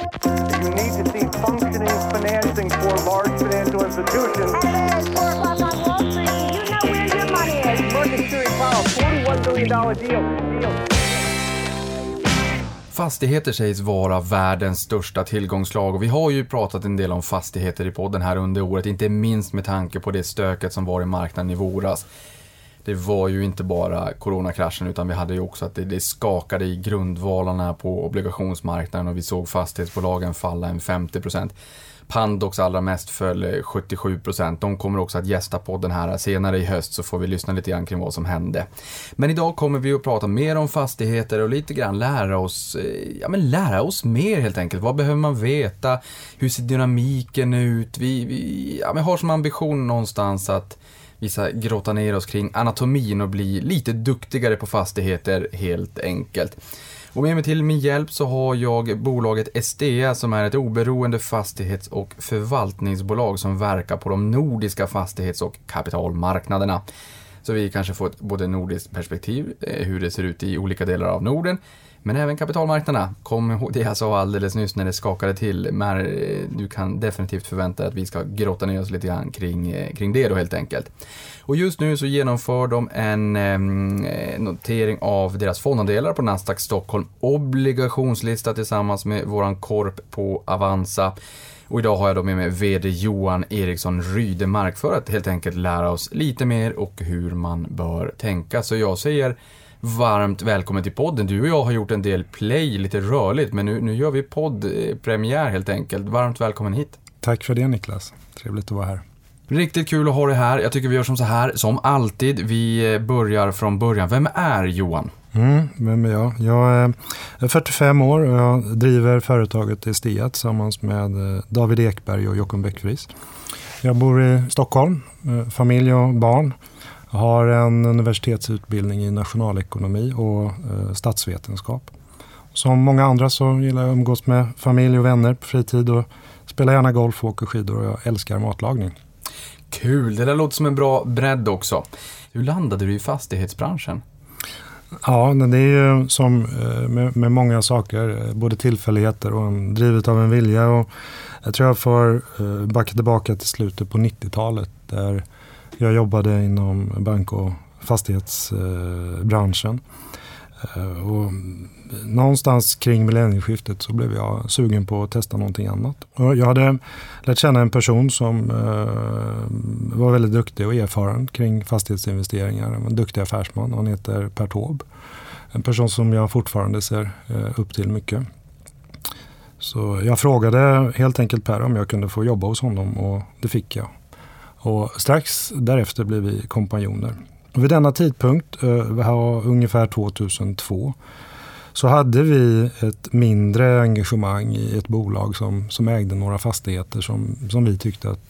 You need to see functioning financing for large financial institutions. Hello, it's 4 o'clock on Wall Street. You know where your money is. Market Security Powell, $41 billion deal. deal. Fastigheter sägs vara världens största tillgångslag och vi har ju pratat en del om fastigheter i podden här under året, inte minst med tanke på det stöket som var i marknaden i våras. Det var ju inte bara coronakraschen utan vi hade ju också att det, det skakade i grundvalarna på obligationsmarknaden och vi såg fastighetsbolagen falla en 50% Pandox allra mest föll eh, 77% De kommer också att gästa podden här senare i höst så får vi lyssna lite grann kring vad som hände. Men idag kommer vi att prata mer om fastigheter och lite grann lära oss, eh, ja men lära oss mer helt enkelt. Vad behöver man veta? Hur ser dynamiken ut? Vi, vi ja, men har som ambition någonstans att vi ska grotta ner oss kring anatomin och bli lite duktigare på fastigheter helt enkelt. Och med mig till min hjälp så har jag bolaget Estea som är ett oberoende fastighets och förvaltningsbolag som verkar på de nordiska fastighets och kapitalmarknaderna. Så vi kanske får ett både nordiskt perspektiv, eh, hur det ser ut i olika delar av Norden, men även kapitalmarknaderna. Kom ihåg det jag sa alldeles nyss när det skakade till. Men eh, du kan definitivt förvänta dig att vi ska grotta ner oss lite grann kring, eh, kring det då helt enkelt. Och just nu så genomför de en ehm, eh, notering av deras fondandelar på Nasdaq Stockholm obligationslista tillsammans med våran korp på Avanza. Och idag har jag då med mig VD Johan Eriksson Rydemark för att helt enkelt lära oss lite mer och hur man bör tänka. Så jag säger varmt välkommen till podden. Du och jag har gjort en del play, lite rörligt, men nu, nu gör vi poddpremiär helt enkelt. Varmt välkommen hit. Tack för det Niklas. Trevligt att vara här. Riktigt kul att ha dig här. Jag tycker vi gör som så här, som alltid. Vi börjar från början. Vem är Johan? Mm, vem är jag? Jag är 45 år och jag driver företaget Estia tillsammans med eh, David Ekberg och Jockum Bäckfries. Jag bor i Stockholm, eh, familj och barn. Jag har en universitetsutbildning i nationalekonomi och eh, statsvetenskap. Som många andra så gillar jag att umgås med familj och vänner på fritid och spelar gärna golf och åker skidor och jag älskar matlagning. Kul, det där låter som en bra bredd också. Hur landade du i fastighetsbranschen? Ja, det är ju som eh, med, många saker, eh, både tillfälligheter och en, drivet av en vilja. Och jag tror jag får backa tillbaka till slutet på 90-talet där jag jobbade inom bank och fastighetsbranschen. Eh, och någonstans kring millennieskiftet så blev jag sugen på att testa någonting annat. Och jag hade lärt känna en person som eh, var väldigt duktig och erfaren kring fastighetsinvesteringar. En duktig affärsman. Han heter Per Taube. En person som jag fortfarande ser eh, upp till mycket. Så jag frågade helt enkelt Per om jag kunde få jobba hos honom och det fick jag. Och strax därefter blev vi kompanjoner. Och vid denna tidpunkt, eh, ungefär 2002, så hade vi ett mindre engagemang i ett bolag som, som ägde några fastigheter som, som vi tyckte att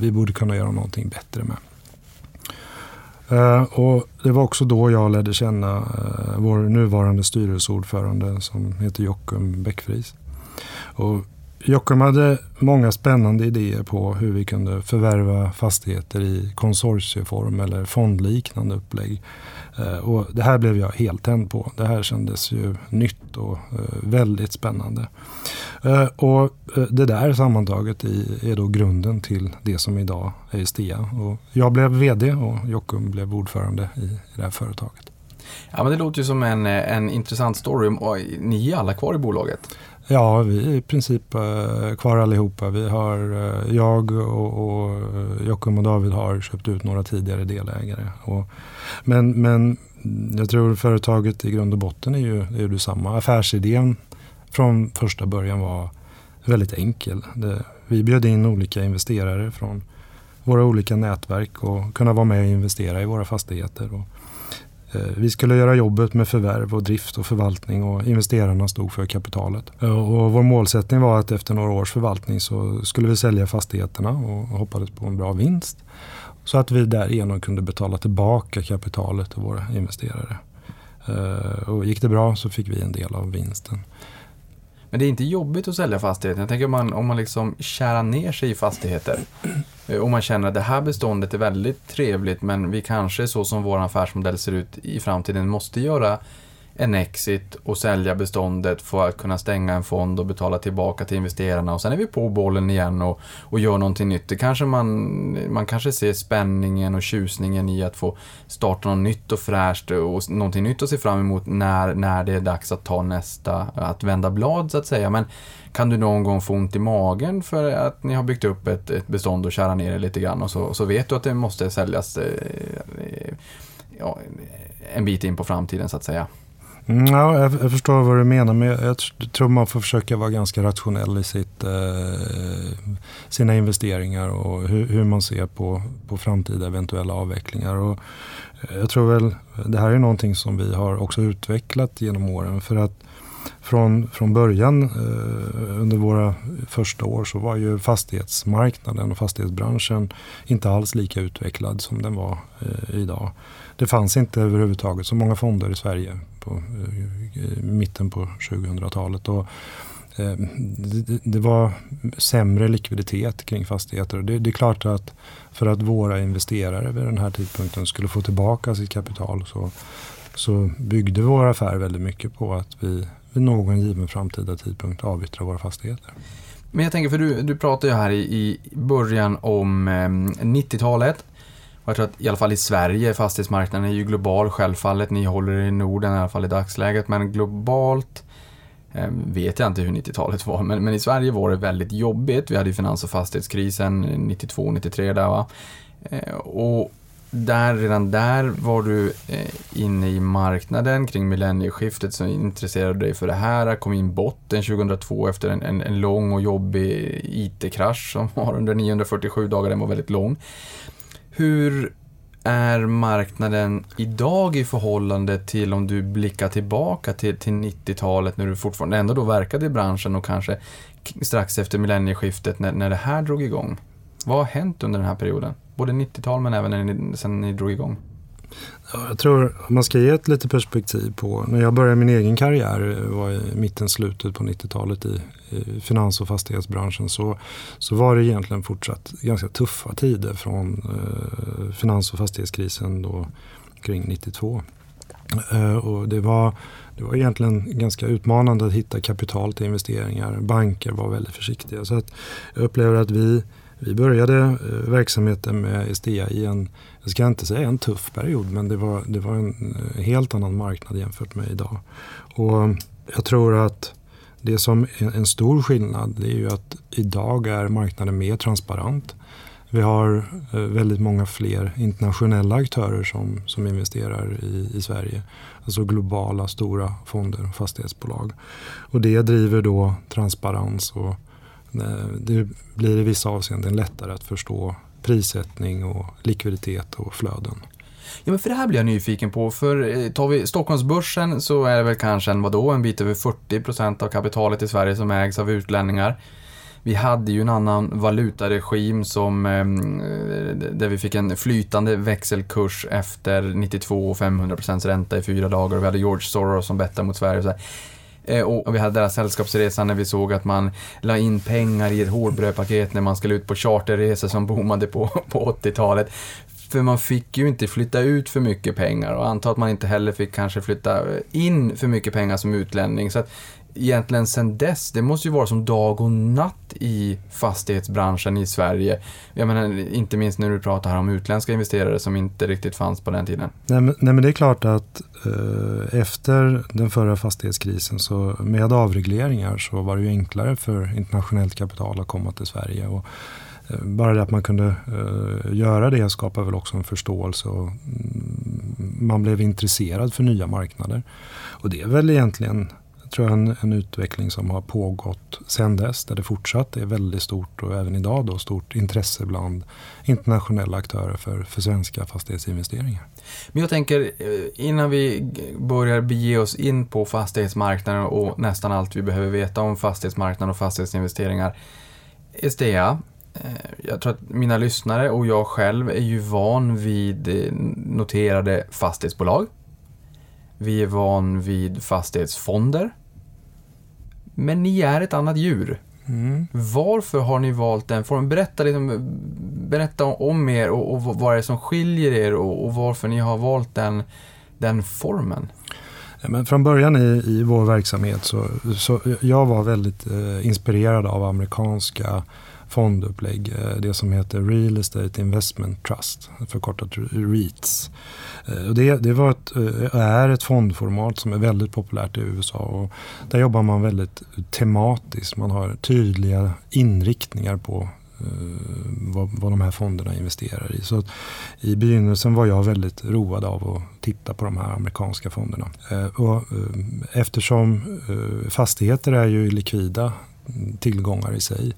vi borde kunna göra någonting bättre med. Uh, och det var också då jag lärde känna uh, vår nuvarande styrelseordförande som heter Jockum Bäckfris. Och Jockum hade många spännande idéer på hur vi kunde förvärva fastigheter i konsortieform eller fondliknande upplägg. Eh, och det här blev jag helt tänd på. Det här kändes ju nytt och eh, väldigt spännande. Eh, och det där sammantaget är då grunden till det som idag är Stia. Och jag blev VD och Jockum blev ordförande i det här företaget. Ja, men det låter ju som en, en intressant story. Ni är alla kvar i bolaget? Ja, vi är i princip eh, kvar allihopa. Vi har, eh, jag och, och eh, Jockum och David har köpt ut några tidigare delägare. Och men, men jag tror företaget i grund och botten är ju, är ju detsamma. Affärsidén från första början var väldigt enkel. Det, vi bjöd in olika investerare från våra olika nätverk och kunna vara med och investera i våra fastigheter. Och, Eh, vi skulle göra jobbet med förvärv och drift och förvaltning och investerarna stod för kapitalet. Eh, och vår målsättning var att efter några års förvaltning så skulle vi sälja fastigheterna och hoppades på en bra vinst. Så att vi därigenom kunde betala tillbaka kapitalet till våra investerare. Eh, och gick det bra så fick vi en del av vinsten. Men det är inte jobbigt att sälja fastigheter. Jag tänker om man, om man liksom kärar ner sig i fastigheter. Eh, och om man känner att det här beståndet är väldigt trevligt men vi kanske så som vår affärsmodell ser ut i framtiden måste göra en exit och sälja beståndet för att kunna stänga en fond och betala tillbaka till investerarna och sen är vi på bollen igen och, och gör någonting nytt. Det kanske man, man kanske ser spänningen och tjusningen i att få starta något nytt och fräscht och någonting nytt att se fram emot när, när det är dags att ta nästa, att vända blad så att säga. Men kan du någon gång få ont i magen för att ni har byggt upp ett, ett bestånd och kära ner det lite grann och så, så vet du att det måste säljas eh, eh ja, en bit in på framtiden så att säga. Mm, ja, jag, jag, förstår vad du menar men jag, jag, tror man får försöka vara ganska rationell i sitt, eh, sina investeringar och hur, hur, man ser på, på framtida eventuella avvecklingar. Och eh, jag tror väl det här är någonting som vi har också utvecklat genom åren för att från, från början eh, under våra första år så var ju fastighetsmarknaden och fastighetsbranschen inte alls lika utvecklad som den var eh, idag. Det fanns inte överhuvudtaget så många fonder i Sverige på eh, i mitten på 2000-talet. Och, eh, det, det, var sämre likviditet kring fastigheter. Det, det, är klart att för att våra investerare vid den här tidpunkten skulle få tillbaka sitt kapital så, så byggde vår affär väldigt mycket på att vi vid någon given framtida tidpunkt avyttrar våra fastigheter. Men jag tänker, för du, du pratar ju här i, i början om eh, 90-talet. Jag tror att i alla fall i Sverige, fastighetsmarknaden är ju global självfallet. Ni håller er i Norden i alla fall i dagsläget. Men globalt eh, vet jag inte hur 90-talet var. Men, men, i Sverige var det väldigt jobbigt. Vi hade ju finans och fastighetskrisen 92-93 där va. Eh, och där, redan där var du eh, inne i marknaden kring millennieskiftet så intresserade dig för det här. Kom in botten 2002 efter en, en, en lång och jobbig IT-krasch som var under 947 dagar. Den var väldigt lång. Hur är marknaden idag i förhållande till om du blickar tillbaka till, till 90-talet när du fortfarande ändå då verkade i branschen och kanske strax efter millennieskiftet när, när det här drog igång? Vad har hänt under den här perioden? Både 90-tal men även när ni, sen ni drog igång. Ja, jag tror man ska ge ett lite perspektiv på när jag började min egen karriär eh, var i mitten, slutet på 90-talet i, i finans och fastighetsbranschen så, så var det egentligen fortsatt ganska tuffa tider från eh, finans och fastighetskrisen då kring 92. Eh, och det var, det var egentligen ganska utmanande att hitta kapital till investeringar. Banker var väldigt försiktiga. Så att jag upplever att vi vi började eh, verksamheten med Estea i en, jag ska inte säga en tuff period, men det var, det var en eh, helt annan marknad jämfört med idag. Och jag tror att det som är en stor skillnad det är ju att idag är marknaden mer transparent. Vi har eh, väldigt många fler internationella aktörer som, som investerar i, i Sverige. Alltså globala stora fonder och fastighetsbolag. Och det driver då transparens och Eh, det blir i vissa avseenden lättare att förstå prissättning och likviditet och flöden. Ja, men för det här blir jag nyfiken på. För eh, tar vi Stockholmsbörsen så är det väl kanske en, vadå, en bit över 40% av kapitalet i Sverige som ägs av utlänningar. Vi hade ju en annan valutaregim som, ehm, eh, där vi fick en flytande växelkurs efter 92 och 500% ränta i fyra dagar. Vi hade George Soros som bettade mot Sverige. Eh, Eh, och vi hade den här sällskapsresan när vi såg att man la in pengar i ett hårdbrödpaket när man skulle ut på charterresor som boomade på, på 80-talet. För man fick ju inte flytta ut för mycket pengar och anta att man inte heller fick kanske flytta in för mycket pengar som utlänning. Så att egentligen sen dess, det måste ju vara som dag och natt i fastighetsbranschen i Sverige. Jag menar, inte minst när du pratar här om utländska investerare som inte riktigt fanns på den tiden. Nej men, nej, men det är klart att eh, efter den förra fastighetskrisen så med avregleringar så var det ju enklare för internationellt kapital att komma till Sverige. Och, eh, bara det att man kunde eh, göra det skapar väl också en förståelse och mm, man blev intresserad för nya marknader. Och det är väl egentligen tror jag en, en utveckling som har pågått sedan dess. Där det fortsatt är väldigt stort och även idag då stort intresse bland internationella aktörer för, för svenska fastighetsinvesteringar. Men jag tänker eh, innan vi börjar bege oss in på fastighetsmarknaden och nästan allt vi behöver veta om fastighetsmarknaden och fastighetsinvesteringar. Estea, eh, jag tror att mina lyssnare och jag själv är ju van vid eh, noterade fastighetsbolag. Vi är van vid fastighetsfonder. Men ni är ett annat djur. Mm. Varför har ni valt den formen? Berätta, liksom, berätta om er och, och vad är det som skiljer er och, och, varför ni har valt den, den formen. Men från början i, i vår verksamhet så, så jag var väldigt eh, inspirerad av amerikanska fondupplägg. Eh, det som heter Real Estate Investment Trust, förkortat REITs. Eh, det, det var ett, eh, är ett fondformat som är väldigt populärt i USA. Och där jobbar man väldigt tematiskt. Man har tydliga inriktningar på vad, vad de här fonderna investerar i. Så I begynnelsen var jag väldigt road av att titta på de här amerikanska fonderna. Och eftersom fastigheter är ju likvida tillgångar i sig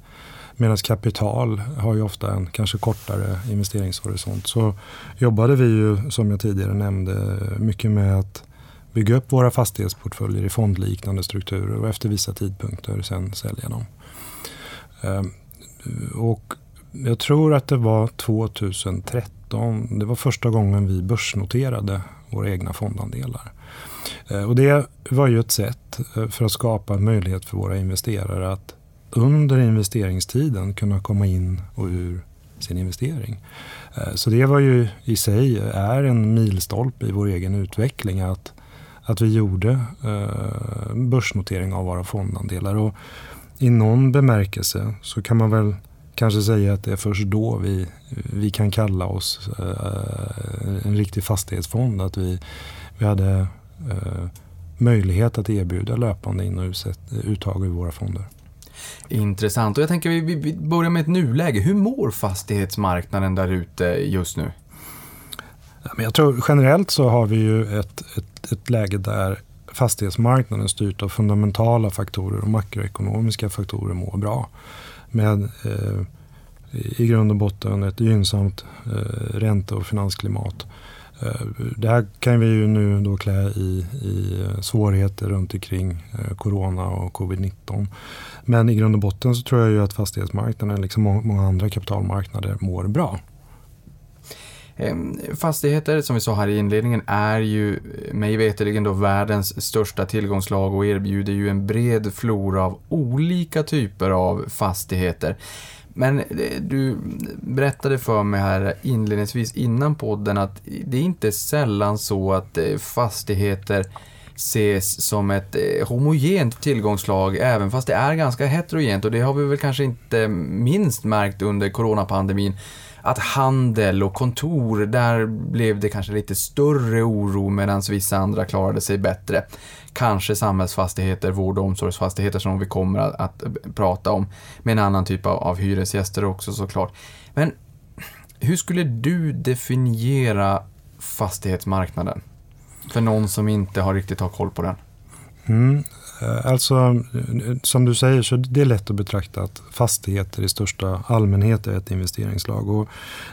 Medan kapital har ju ofta en kanske kortare investeringshorisont. Så jobbade vi ju, som jag tidigare nämnde, mycket med att bygga upp våra fastighetsportföljer i fondliknande strukturer och efter vissa tidpunkter sen sälja dem. Ehm, och jag tror att det var 2013, det var första gången vi börsnoterade våra egna fondandelar. Ehm, och det var ju ett sätt eh, för att skapa en möjlighet för våra investerare att under investeringstiden kunna komma in och ur sin investering. Eh, så det var ju i sig är en milstolpe i vår egen utveckling att, att vi gjorde eh, börsnotering av våra fondandelar. Och I någon bemärkelse så kan man väl kanske säga att det är först då vi, vi kan kalla oss eh, en riktig fastighetsfond. Att vi, vi hade möjlighet att erbjuda löpande in och uttag ur våra fonder. Intressant. Och jag tänker vi, börjar med ett nuläge. Hur mår fastighetsmarknaden där ute just nu? Jag tror generellt så har vi ju ett, ett, ett läge där fastighetsmarknaden styrt av fundamentala faktorer och makroekonomiska faktorer mår bra. Med eh, i grund och botten ett gynnsamt eh, ränte och finansklimat. Eh, det här kan vi ju nu då klä i, i eh, svårigheter runt omkring eh, corona och covid-19. Men i grund och botten så tror jag ju att fastighetsmarknaden, liksom många andra kapitalmarknader, mår bra. Ehm, fastigheter, som vi sa här i inledningen, är ju mig veterligen då världens största tillgångslag och erbjuder ju en bred flora av olika typer av fastigheter. Men eh, du berättade för mig här inledningsvis innan podden att det är inte sällan så att eh, fastigheter ses som ett eh, homogent tillgångslag även fast det är ganska heterogent och det har vi väl kanske inte minst märkt under coronapandemin att handel och kontor, där blev det kanske lite större oro medan vissa andra klarade sig bättre. Kanske samhällsfastigheter, vård och omsorgsfastigheter som vi kommer att, att prata om med en annan typ av, av hyresgäster också såklart. Men hur skulle du definiera fastighetsmarknaden? För någon som inte har riktigt har koll på den. Mm. Eh, alltså, eh, som du säger så det är lätt att betrakta att fastigheter i största allmänhet är ett investeringslag. Och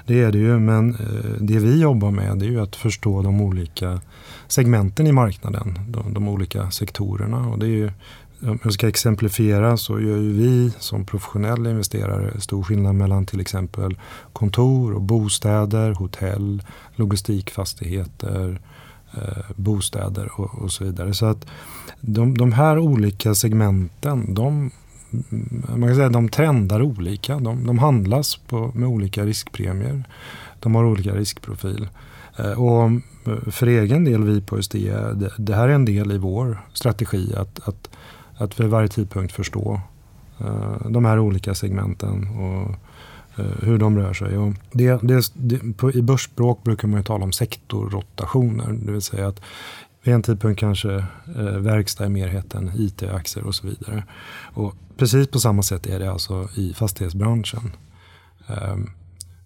det är det ju, men eh, det vi jobbar med är ju att förstå de olika segmenten i marknaden, de, de olika sektorerna. Och det är ju, om jag ska exemplifiera så gör ju vi som professionella investerare stor skillnad mellan till exempel kontor och bostäder, hotell, logistikfastigheter, eh, Eh, bostäder och, och, så vidare. Så att de, de här olika segmenten, de, mm, man kan säga, de trendar olika. De, de handlas på, med olika riskpremier. De har olika riskprofil. Eh, och eh, för egen del, vi på ST, det, det här är en del i vår strategi att, att, att vid varje tidpunkt förstå eh, de här olika segmenten och Eh, hur de rör sig. Och det, det, det på, I börsspråk brukar man tala om sektorrotationer, det vill säga att vid en tidpunkt kanske eh, verkstad är mer hett än IT-aktier och så vidare. Och precis på samma sätt är det alltså i fastighetsbranschen. Eh,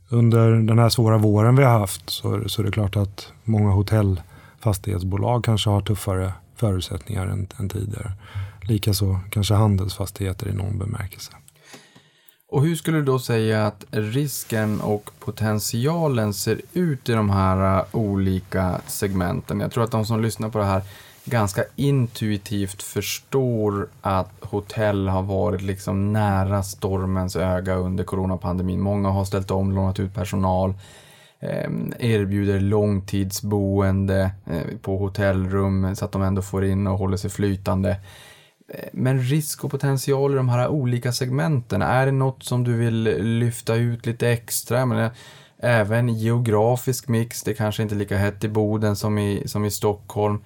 under den här svåra våren vi har haft så, så är det klart att många hotellfastighetsbolag kanske har tuffare förutsättningar än, än tidigare. Likaså kanske handelsfastigheter i någon bemärkelse. Och hur skulle du då säga att risken och potentialen ser ut i de här eh, olika segmenten? Jag tror att de som lyssnar på det här ganska intuitivt förstår att hotell har varit liksom nära stormens öga under coronapandemin. Många har ställt om, lånat ut personal, ehm, erbjuder långtidsboende eh, på hotellrum så att de ändå får in och håller sig flytande. Men risk och potential i de här olika segmenten, är det något som du vill lyfta ut lite extra? Men även geografisk mix, det kanske inte är lika hett i Boden som i, som i Stockholm.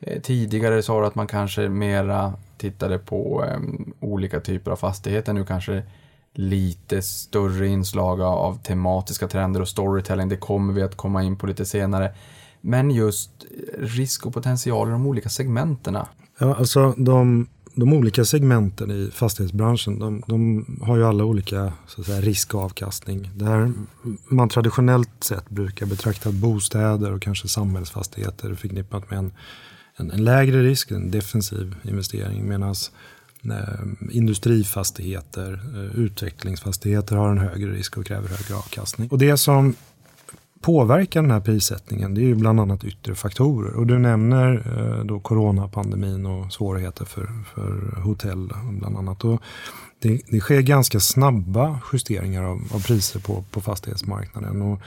Eh, tidigare sa du att man kanske mera tittade på um, olika typer av fastigheter. Nu kanske lite större inslag av- av tematiska trender och storytelling. Det kommer vi att komma in på lite senare. Men just risk och potential i de olika segmenterna. Ja, alltså de, de olika segmenten i fastighetsbranschen, de, de har ju alla olika så att säga, risk och avkastning. Där man traditionellt sett brukar betrakta bostäder och kanske samhällsfastigheter förknippat med en, en, en lägre risk, en defensiv investering. Medan eh, industrifastigheter, eh, utvecklingsfastigheter har en högre risk och kräver högre avkastning. Och det som påverkar den här prissättningen det är ju bland annat yttre faktorer. Och du nämner eh, då coronapandemin och svårigheter för, för hotell bland annat. Och det, det sker ganska snabba justeringar av, av priser på, på fastighetsmarknaden. Och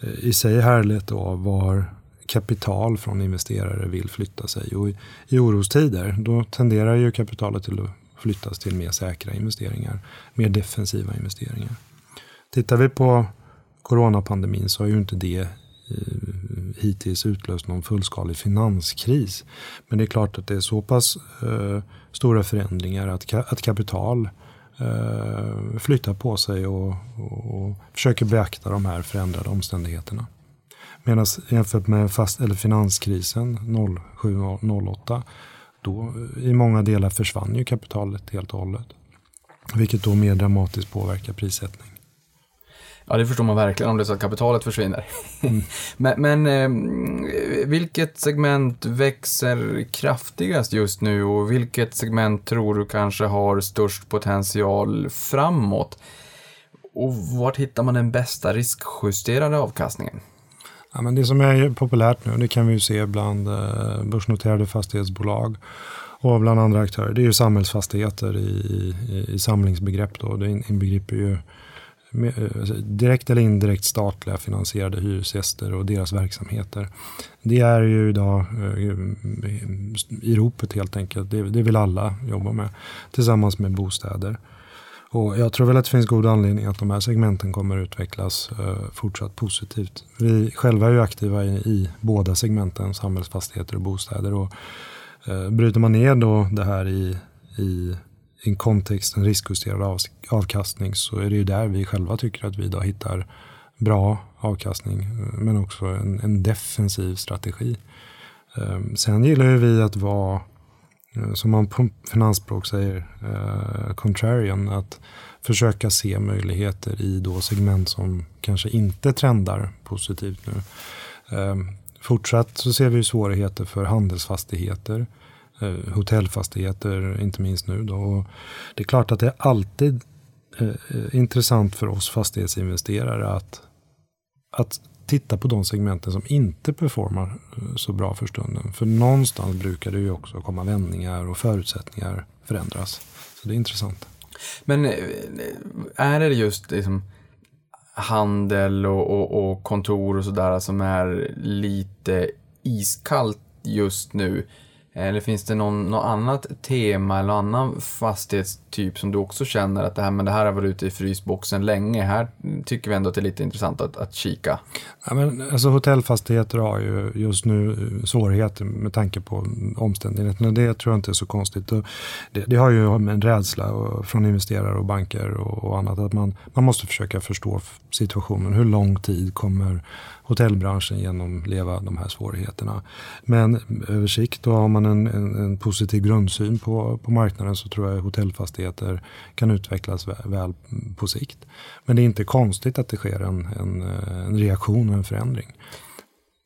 eh, I sig härligt då var kapital från investerare vill flytta sig. Och i, I orostider då tenderar ju kapitalet till att flyttas till mer säkra investeringar, mer defensiva investeringar. Tittar vi på coronapandemin så har ju inte det eh, hittills utlöst någon fullskalig finanskris. Men det är klart att det är så pass eh, stora förändringar att, ka att kapital eh, flyttar på sig och, och, och försöker beakta de här förändrade omständigheterna. Medan jämfört med fast, eller finanskrisen 07-08 då eh, i många delar försvann ju kapitalet helt och hållet. Vilket då mer dramatiskt påverkar prissättningen. Ja, det förstår man verkligen om det är så att kapitalet försvinner. men men eh, vilket segment växer kraftigast just nu och vilket segment tror du kanske har störst potential framåt? Och vart hittar man den bästa riskjusterade avkastningen? Ja, men det som är populärt nu, det kan vi ju se bland eh, börsnoterade fastighetsbolag och bland andra aktörer, det är ju samhällsfastigheter i, i, i samlingsbegrepp. Då. Det inbegriper ju Eh, direkt eller indirekt statliga finansierade hyresgäster och deras verksamheter. Det är ju idag eh, i ropet helt enkelt. Det, det vill alla jobba med tillsammans med bostäder. Och jag tror väl att det finns god anledning att de här segmenten kommer utvecklas eh, fortsatt positivt. Vi själva är ju aktiva i, i båda segmenten, samhällsfastigheter och bostäder. Och, eh, bryter man ner då det här i, i en kontext, en riskjusterad av, avkastning så är det ju där vi själva tycker att vi idag hittar bra avkastning eh, men också en, en defensiv strategi. Ehm, sen gillar ju vi att vara eh, som man på finansspråk säger, eh, contrarian, att försöka se möjligheter i då segment som kanske inte trendar positivt nu. Ehm, fortsatt så ser vi svårigheter för handelsfastigheter, eh, Eh, hotellfastigheter, inte minst nu. Då. Och det är klart att det är alltid eh, eh intressant för oss fastighetsinvesterare att, att titta på de segmenten som inte performar eh, så bra för stunden. För någonstans brukar det ju också komma vändningar och förutsättningar förändras. Så det är intressant. Men är det just liksom handel och, och, och kontor och sådär som är lite iskallt just nu? Eller finns det någon, något annat tema eller annan fastighetstyp som du också känner att det här, men det här har varit ute i frysboxen länge. Här tycker vi ändå att det är lite intressant att, att kika. Ja, men, alltså, hotellfastigheter har ju just nu eh, svårigheter med tanke på omständigheterna. Det tror jag inte är så konstigt. Det, det har ju en rädsla från investerare och banker och, och annat. Att man, man måste försöka förstå situationen. Hur lång tid kommer hotellbranschen genomleva de här svårigheterna. Men eh, över sikt då har man en, en, en, positiv grundsyn på, på marknaden så tror jag hotellfastigheter kan utvecklas väl, väl på sikt. Men det är inte konstigt att det sker en, en, eh, en reaktion och en förändring.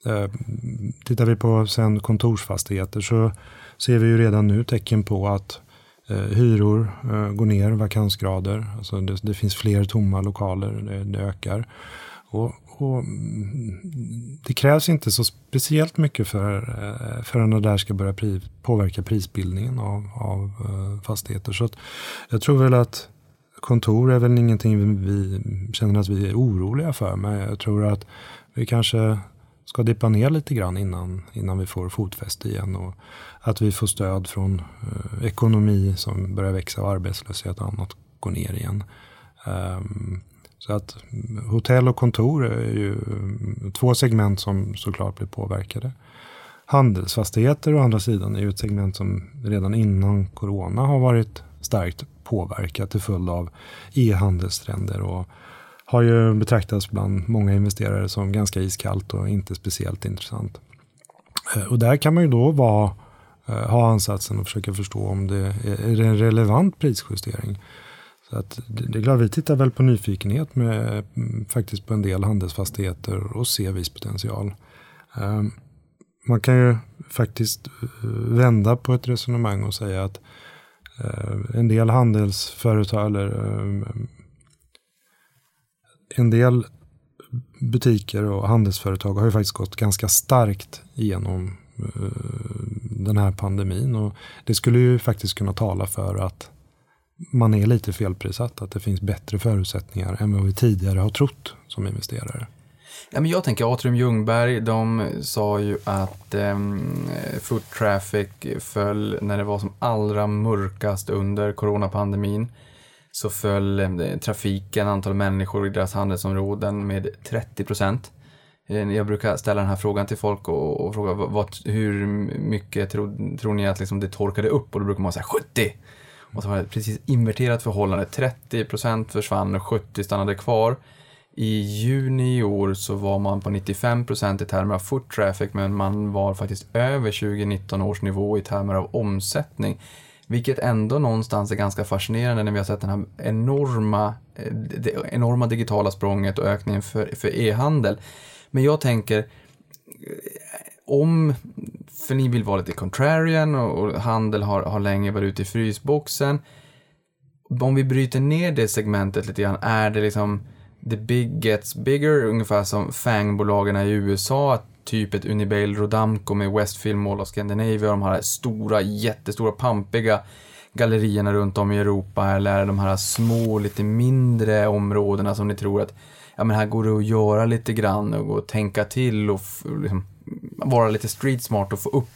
Eh, tittar vi på sen kontorsfastigheter så ser vi ju redan nu tecken på att eh, hyror eh, går ner, vakansgrader, alltså det, det finns fler tomma lokaler, det, det ökar. Och, och mm, det krävs inte så speciellt mycket för, eh, förrän det där ska börja pri, påverka prisbildningen av, av eh, fastigheter. Så att jag tror väl att kontor är väl ingenting vi, vi känner att vi är oroliga för. Men jag tror att vi kanske ska dippa ner lite grann innan, innan vi får fotfäste igen. Och att vi får stöd från eh, ekonomi som börjar växa och arbetslöshet och annat går ner igen. Um, så att mm, hotell och kontor är ju mm, två segment som såklart blir påverkade. Handelsfastigheter å andra sidan är ju ett segment som redan innan corona har varit starkt påverkat till följd av e-handelstrender och har ju betraktats bland många investerare som ganska iskallt och inte speciellt intressant. Eh, och där kan man ju då vara, eh, ha ansatsen och försöka förstå om det är, är det en relevant prisjustering. Så att det är klart, vi tittar väl på nyfikenhet med faktiskt på en del handelsfastigheter och ser viss potential. Um, man kan ju faktiskt eh, vända på ett resonemang och säga att uh, en del handelsföretag eller eh, en del butiker och handelsföretag har ju faktiskt gått ganska starkt igenom uh, den här pandemin och det skulle ju faktiskt kunna tala för att man är lite felprissatt, att det finns bättre förutsättningar än vad vi tidigare har trott som investerare. Ja, men jag tänker Atrium Ljungberg, de sa ju att eh, foot traffic föll när det var som allra mörkast under coronapandemin. Så föll eh, trafiken, antal människor i deras handelsområden med 30 procent. Eh, jag brukar ställa den här frågan till folk och, och fråga vad, hur mycket tro, tror ni att liksom det torkade upp? Och då brukar man säga 70! Och så var det precis inverterat förhållande. 30 procent försvann och 70 stannade kvar. I juni i år så var man på 95 procent i termer av foot traffic men man var faktiskt över 2019 års nivå i termer av omsättning. Vilket ändå någonstans är ganska fascinerande när vi har sett den här enorma, eh, det enorma digitala språnget och ökningen för, för e-handel. Men jag tänker, om, för ni vill vara lite contrarian och, och handel har, har länge varit ute i frysboxen. Om vi bryter ner det segmentet lite grann, är det liksom the big gets bigger, ungefär som FANG-bolagen i USA, typ ett Unibail Rodamco med Westfield Mall of Scandinavia, de här stora, jättestora, pampiga gallerierna runt om i Europa, eller är det de här små, lite mindre områdena som ni tror att ja men här går det att göra lite grann och tänka till och liksom, vara lite street smart och få upp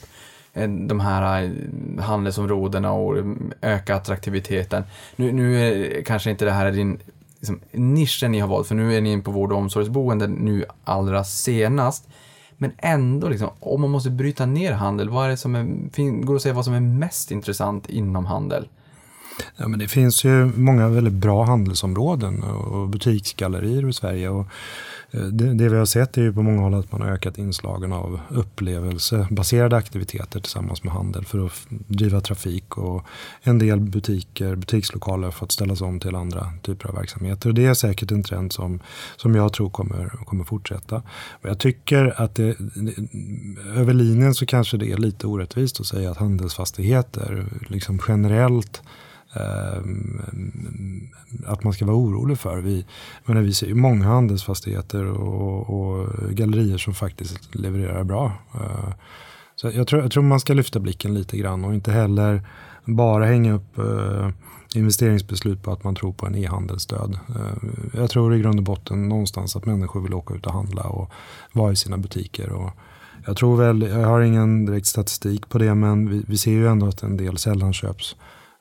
eh, de här eh, handelsområdena och eh, öka attraktiviteten. Nu, nu är kanske inte det här är din liksom, nischen ni har valt, för nu är ni in på vård och omsorgsboende nu allra senast. Men ändå, liksom, om man måste bryta ner handel, vad är det som är, går det att säga vad som är mest intressant inom handel? Ja, men det finns ju många väldigt bra handelsområden och butiksgallerier i Sverige. Och eh, det, det, vi har sett är ju på många håll att man har ökat inslagen av upplevelsebaserade aktiviteter tillsammans med handel för att driva trafik och en del butiker, butikslokaler har fått ställas om till andra typer av verksamheter. Och det är säkert en trend som, som jag tror kommer, kommer fortsätta. Men jag tycker att det, över linjen så kanske det är lite orättvist att säga att handelsfastigheter liksom generellt Eh, att man ska vara orolig för. Vi, menar, vi ser ju många handelsfastigheter och, och gallerier som faktiskt levererar bra. Eh, så jag tror, jag tror man ska lyfta blicken lite grann och inte heller bara hänga upp eh, investeringsbeslut på att man tror på en e-handelsstöd. Eh, jag tror i grund och botten någonstans att människor vill åka ut och handla och vara i sina butiker. Och jag tror väl, jag har ingen direkt statistik på det, men vi, vi ser ju ändå att en del sällan köps.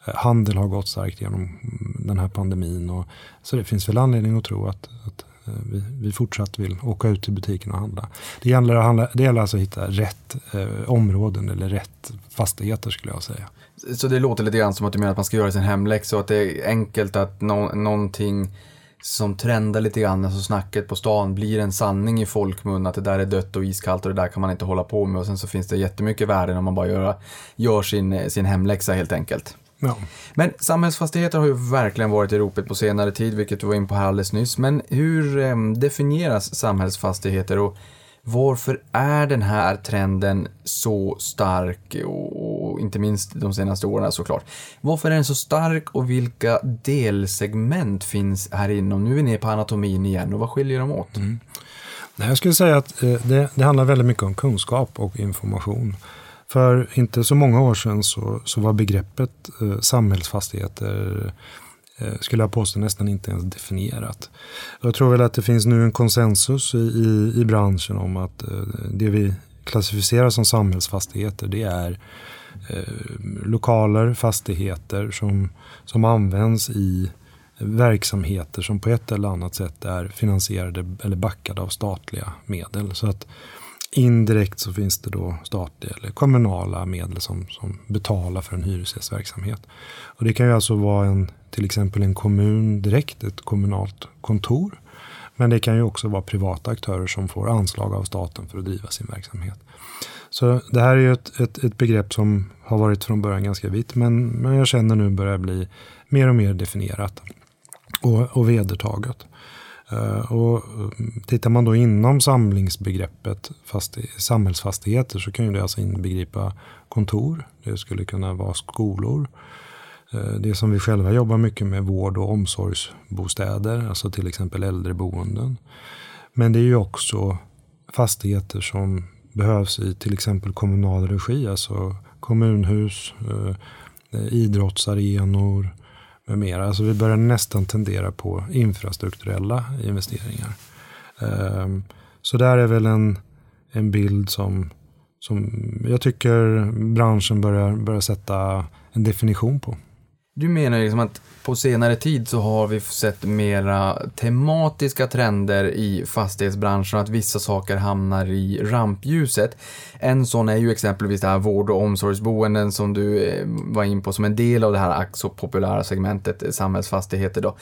Eh, handel har gått starkt genom den här pandemin. Och, så det finns väl anledning att tro att, att eh, vi, vi fortsatt vill åka ut till butiken och handla. Det gäller, att handla, det gäller alltså att hitta rätt eh, områden eller rätt fastigheter skulle jag säga. Så det låter lite grann som att du menar att man ska göra sin hemläxa och att det är enkelt att no någonting som trendar lite grann, alltså snacket på stan blir en sanning i folkmun att det där är dött och iskallt och det där kan man inte hålla på med och sen så finns det jättemycket värden om man bara gör, gör sin, sin hemläxa helt enkelt. Ja. Men samhällsfastigheter har ju verkligen varit i ropet på senare tid, vilket du var in på här alldeles nyss. Men hur eh, definieras samhällsfastigheter och varför är den här trenden så stark och, inte minst de senaste åren såklart. Varför är den så stark och vilka delsegment finns här inom? Nu är vi nere på anatomin igen och vad skiljer de åt? Mm. Jag skulle säga att eh, det, det handlar väldigt mycket om kunskap och information. För inte så många år sedan så, så var begreppet eh, samhällsfastigheter eh, skulle jag påstå nästan inte ens definierat. Jag tror väl att det finns nu en konsensus i, i, i branschen om att eh, det vi klassificerar som samhällsfastigheter det är eh, lokaler, fastigheter som, som används i verksamheter som på ett eller annat sätt är finansierade eller backade av statliga medel. Så att Indirekt så finns det då statliga eller kommunala medel som, som betalar för en hyresgästverksamhet. Och det kan ju alltså vara en, till exempel en kommun direkt, ett kommunalt kontor. Men det kan ju också vara privata aktörer som får anslag av staten för att driva sin verksamhet. Så det här är ju ett, ett, ett begrepp som har varit från början ganska vitt men, men jag känner nu börjar bli mer och mer definierat och, och vedertaget. Eh, och eh, tittar man då inom samlingsbegreppet samhällsfastigheter så kan ju det alltså inbegripa kontor, det skulle kunna vara skolor, eh, det som vi själva jobbar mycket med, vård och omsorgsbostäder, alltså till exempel äldreboenden. Men det är ju också fastigheter som behövs i till exempel kommunal regi, alltså kommunhus, idrottsarenor, med mera. Alltså vi börjar nästan tendera på infrastrukturella investeringar. Ehm, så där är väl en, en bild som, som jag tycker branschen börjar, börjar sätta en definition på. Du menar liksom att på senare tid så har vi sett mera tematiska trender i fastighetsbranschen, att vissa saker hamnar i rampljuset. En sån är ju exempelvis det här vård och omsorgsboenden som du eh, var in på som en del av det här ack så populära segmentet eh, samhällsfastigheter då.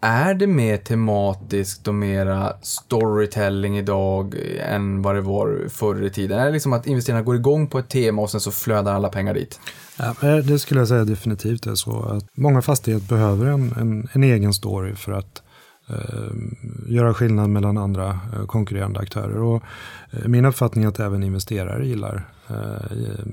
Är det mer tematiskt och mera storytelling idag eh, än vad det var förr i tiden? Är det liksom att investerarna går igång på ett tema och sen så flödar alla pengar dit? Ja, det skulle jag säga definitivt är så. att Många fastigheter behöver en, en, en egen story för att eh, göra skillnad mellan andra eh, konkurrerande aktörer. Och, eh, min uppfattning är att även investerare gillar eh,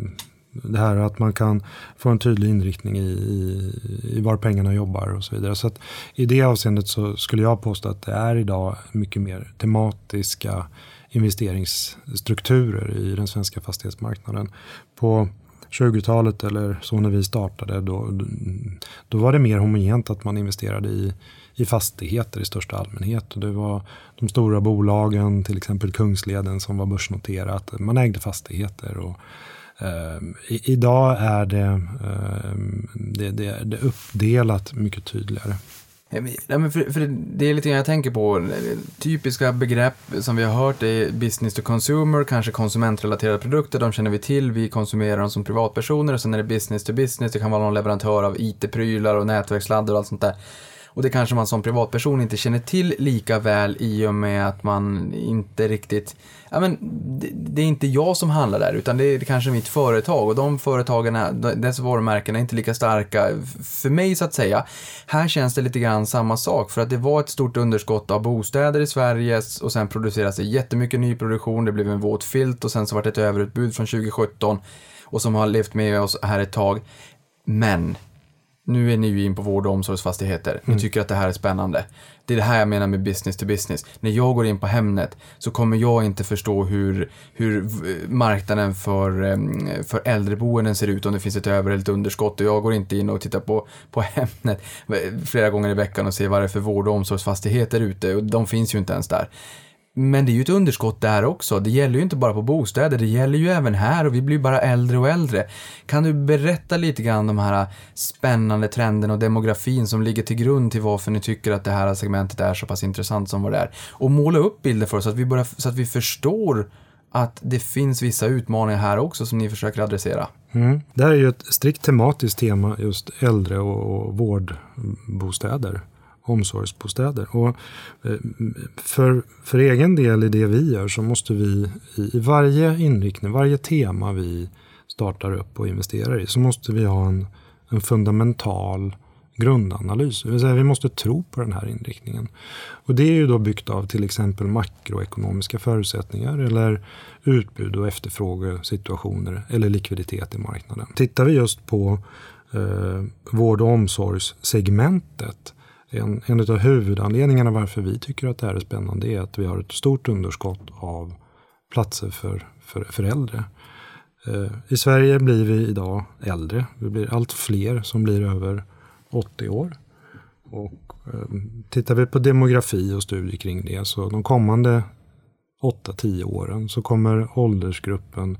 det här att man kan få en tydlig inriktning i, i, i var pengarna jobbar och så vidare. Så att i det avseendet så skulle jag påstå att det är idag mycket mer tematiska investeringsstrukturer i den svenska fastighetsmarknaden. På 20-talet eller så när vi startade, då, då var det mer homogent att man investerade i, i fastigheter i största allmänhet. Och det var de stora bolagen, till exempel Kungsleden som var börsnoterat. Man ägde fastigheter. Och, eh, i, idag är det, eh, det, det, det uppdelat mycket tydligare. Nej, men för, för det är lite grann jag tänker på. Typiska begrepp som vi har hört är business to consumer, kanske konsumentrelaterade produkter, de känner vi till, vi konsumerar dem som privatpersoner. Och sen är det business to business, det kan vara någon leverantör av IT-prylar och nätverksladdar och allt sånt där. Och det kanske man som privatperson inte känner till lika väl i och med att man inte riktigt, ja men det, det är inte jag som handlar där utan det är kanske mitt företag och de företagen, dess varumärken är inte lika starka för mig så att säga. Här känns det lite grann samma sak för att det var ett stort underskott av bostäder i Sverige och sen produceras det jättemycket nyproduktion, det blev en våt filt och sen så vart det ett överutbud från 2017 och som har levt med oss här ett tag. Men nu är ni ju in på vård och omsorgsfastigheter. Ni mm. tycker att det här är spännande. Det är det här jag menar med business to business. När jag går in på Hemnet så kommer jag inte förstå hur, hur marknaden för, för äldreboenden ser ut om det finns ett över eller ett underskott. Och jag går inte in och tittar på, på Hemnet flera gånger i veckan och ser vad det är för vård och omsorgsfastigheter ute. Och de finns ju inte ens där. Men det är ju ett underskott där också. Det gäller ju inte bara på bostäder, det gäller ju även här och vi blir bara äldre och äldre. Kan du berätta lite grann om de här spännande trenderna och demografin som ligger till grund till varför ni tycker att det här segmentet är så pass intressant som vad det är? Och måla upp bilder för oss så att vi, börjar, så att vi förstår att det finns vissa utmaningar här också som ni försöker adressera. Mm. Det här är ju ett strikt tematiskt tema, just äldre och, och vårdbostäder omsorgsbostäder. Och eh, för, för egen del i det vi gör så måste vi i varje inriktning, varje tema vi startar upp och investerar i så måste vi ha en, en fundamental grundanalys. Det vill säga vi måste tro på den här inriktningen. Och det är ju då byggt av till exempel makroekonomiska förutsättningar eller utbud och efterfrågesituationer eller likviditet i marknaden. Tittar vi just på eh, vård och omsorgssegmentet en, en av huvudanledningarna varför vi tycker att det här är spännande är att vi har ett stort underskott av platser för, för, för äldre. Eh, I Sverige blir vi idag äldre. Vi blir allt fler som blir över 80 år. Och, eh, tittar vi på demografi och studier kring det så de kommande 8-10 åren så kommer åldersgruppen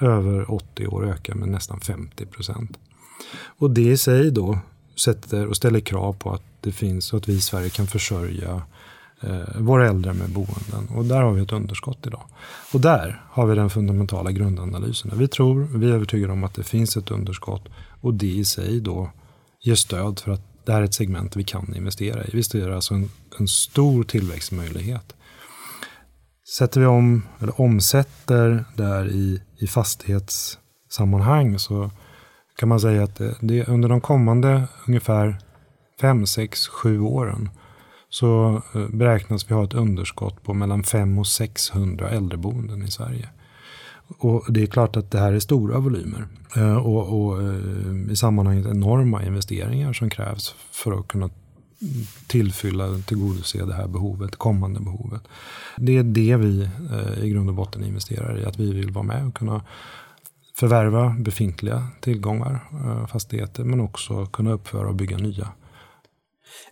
över 80 år öka med nästan 50 procent. Och det i sig då sätter och ställer krav på att det finns och att vi i Sverige kan försörja eh, våra äldre med boenden. Och där har vi ett underskott idag. Och där har vi den fundamentala grundanalysen. Vi tror, vi är övertygade om att det finns ett underskott och det i sig då ger stöd för att det här är ett segment vi kan investera i. Vi ser alltså en, en stor tillväxtmöjlighet. Sätter vi om, eller omsätter där i, i fastighetssammanhang så kan man säga att det, under de kommande ungefär 5, 6, 7 åren så eh, beräknas vi ha ett underskott på mellan 500 och 600 äldreboenden i Sverige. Och det är klart att det här är stora volymer eh, och, och eh, i sammanhanget enorma investeringar som krävs för att kunna tillfylla, tillgodose det här behovet, kommande behovet. Det är det vi i grund och botten investerar i, att vi vill vara med och kunna förvärva befintliga tillgångar, eh, fastigheter, men också kunna uppföra och bygga nya.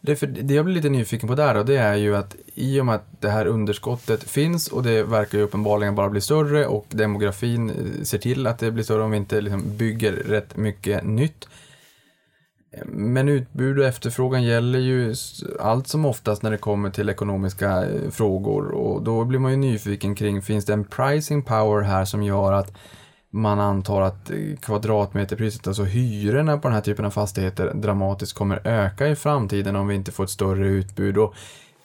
Det, för, det jag blir lite nyfiken på där då, det är ju att i och med att det här underskottet finns och det verkar ju uppenbarligen bara bli större och demografin eh, ser till att det blir större om vi inte liksom bygger rätt mycket nytt. Men utbud och efterfrågan gäller ju allt som oftast när det kommer till ekonomiska eh, frågor och då blir man ju nyfiken kring, finns det en pricing power här som gör att man antar att kvadratmeterpriset, alltså hyrorna på den här typen av fastigheter dramatiskt kommer öka i framtiden om vi inte får ett större utbud. Och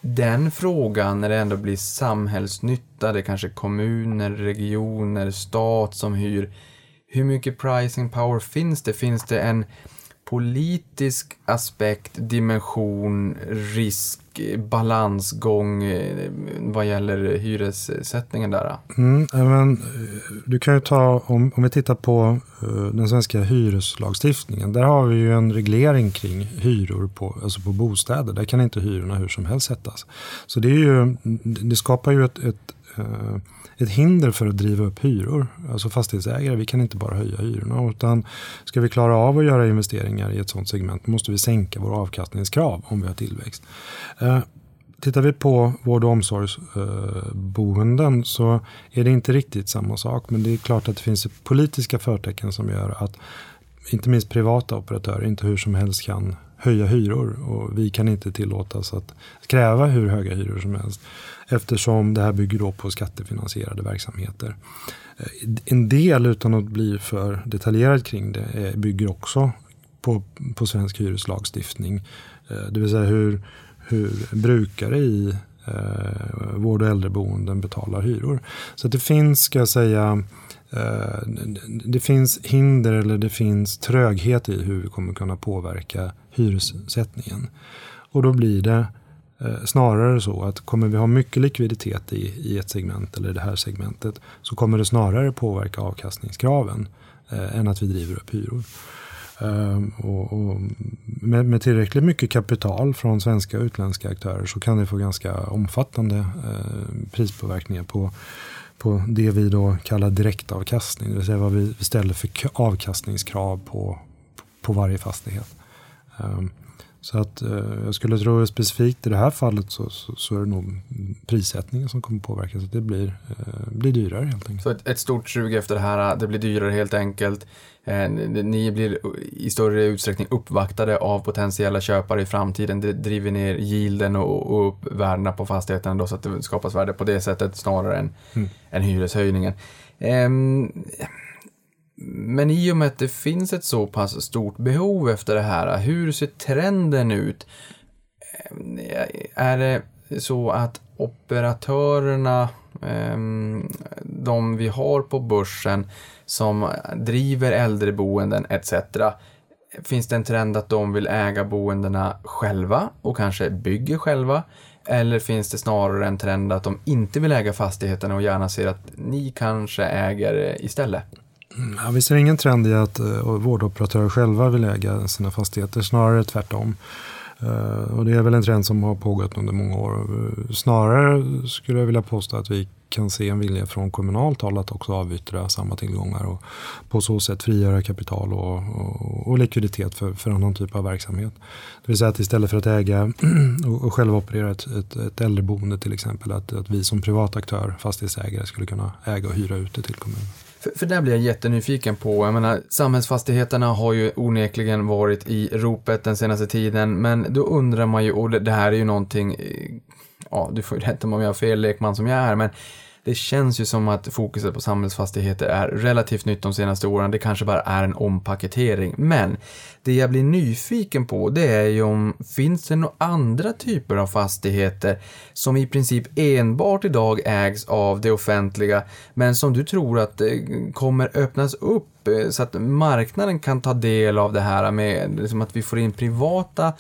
den frågan, när det ändå blir samhällsnytta, det är kanske kommuner, regioner, stat som hyr. Hur mycket pricing power finns det? Finns det en politisk aspekt, dimension, risk, balansgång eh, vad gäller hyressättningen där? Mm, eh, men, eh, du kan ju ta, om, om vi tittar på uh, den svenska hyreslagstiftningen. Där har vi ju en reglering kring hyror på, alltså på bostäder. Där kan inte hyrorna hur som helst sättas. Så det, är ju, det skapar ju ett, ett Eh, ett hinder för att driva upp hyror. Alltså fastighetsägare, vi kan inte bara höja hyrorna. Utan ska vi klara av att göra investeringar i ett sådant segment måste vi sänka våra avkastningskrav om vi har tillväxt. Eh, tittar vi på vård och omsorgsboenden eh, så är det inte riktigt samma sak. Men det är klart att det finns politiska förtecken som gör att inte minst privata operatörer inte hur som helst kan höja hyror. Och vi kan inte tillåtas att kräva hur höga hyror som helst. Eftersom det här bygger då på skattefinansierade verksamheter. Eh, en del, utan att bli för detaljerad kring det, eh, bygger också på, på svensk hyreslagstiftning. Eh, det vill säga hur, hur brukare i eh, vård och äldreboenden betalar hyror. Så det finns, ska jag säga, Eh, det finns hinder eller det finns tröghet i hur vi kommer kunna påverka hyressättningen. Och då blir det eh, snarare så att kommer vi ha mycket likviditet i, i ett segment eller i det här segmentet så kommer det snarare påverka avkastningskraven eh, än att vi driver upp hyror. Um, och, och med, med, tillräckligt mycket kapital från svenska och utländska aktörer så kan det få ganska omfattande eh, prispåverkningar på, på det vi då kallar direktavkastning. Det vill säga vad vi ställer för avkastningskrav på, på varje fastighet. Um, så att eh, jag skulle tro specifikt i det här fallet så, så, så, är det nog prissättningen som kommer påverka så att det blir, eh, blir dyrare helt enkelt. Så ett, ett, stort sug efter det här, det blir dyrare helt enkelt. Eh, ni blir i större utsträckning uppvaktade av potentiella köpare i framtiden. Det driver ner yielden och, och upp värdena på fastigheten då så att det skapas värde på det sättet snarare än, mm. än hyreshöjningen. Um, men i och med att det finns ett så pass stort behov efter det här, hur ser trenden ut? Eh, är det så att operatörerna, ehm, de vi har på börsen som driver äldreboenden etc. Finns det en trend att de vill äga boendena själva och kanske bygger själva? Eller finns det snarare en trend att de inte vill äga fastigheterna och gärna ser att ni kanske äger eh, istället? Mm, ja, vi ser ingen trend i att uh, vårdoperatörer själva vill äga sina fastigheter, snarare tvärtom. Uh, och det är väl en trend som har pågått under många år. Uh, snarare skulle jag vilja påstå att vi kan se en vilja från kommunalt håll att också avyttra samma tillgångar och på så sätt frigöra kapital och, och, och likviditet för, för annan typ av verksamhet. Det vill säga att istället för att äga och, och själva operera ett, ett, ett äldreboende till exempel, att, att vi som privat aktör, fastighetsägare, skulle kunna äga och hyra ut det till kommunen. För, för där blir jag jättenyfiken på, jag menar, samhällsfastigheterna har ju onekligen varit i ropet den senaste tiden, men då undrar man ju, och det, det här är ju någonting, eh, ja, du får ju rätta mig om jag har fel lekman som jag är, men det känns ju som att fokuset på samhällsfastigheter är relativt nytt de senaste åren. Det kanske bara är en ompaketering. Men det jag blir nyfiken på det är ju om finns det några andra typer av fastigheter som i princip enbart idag ägs av det offentliga men som du tror att eh, kommer öppnas upp eh, så att marknaden kan ta del av det här med liksom att vi får in privata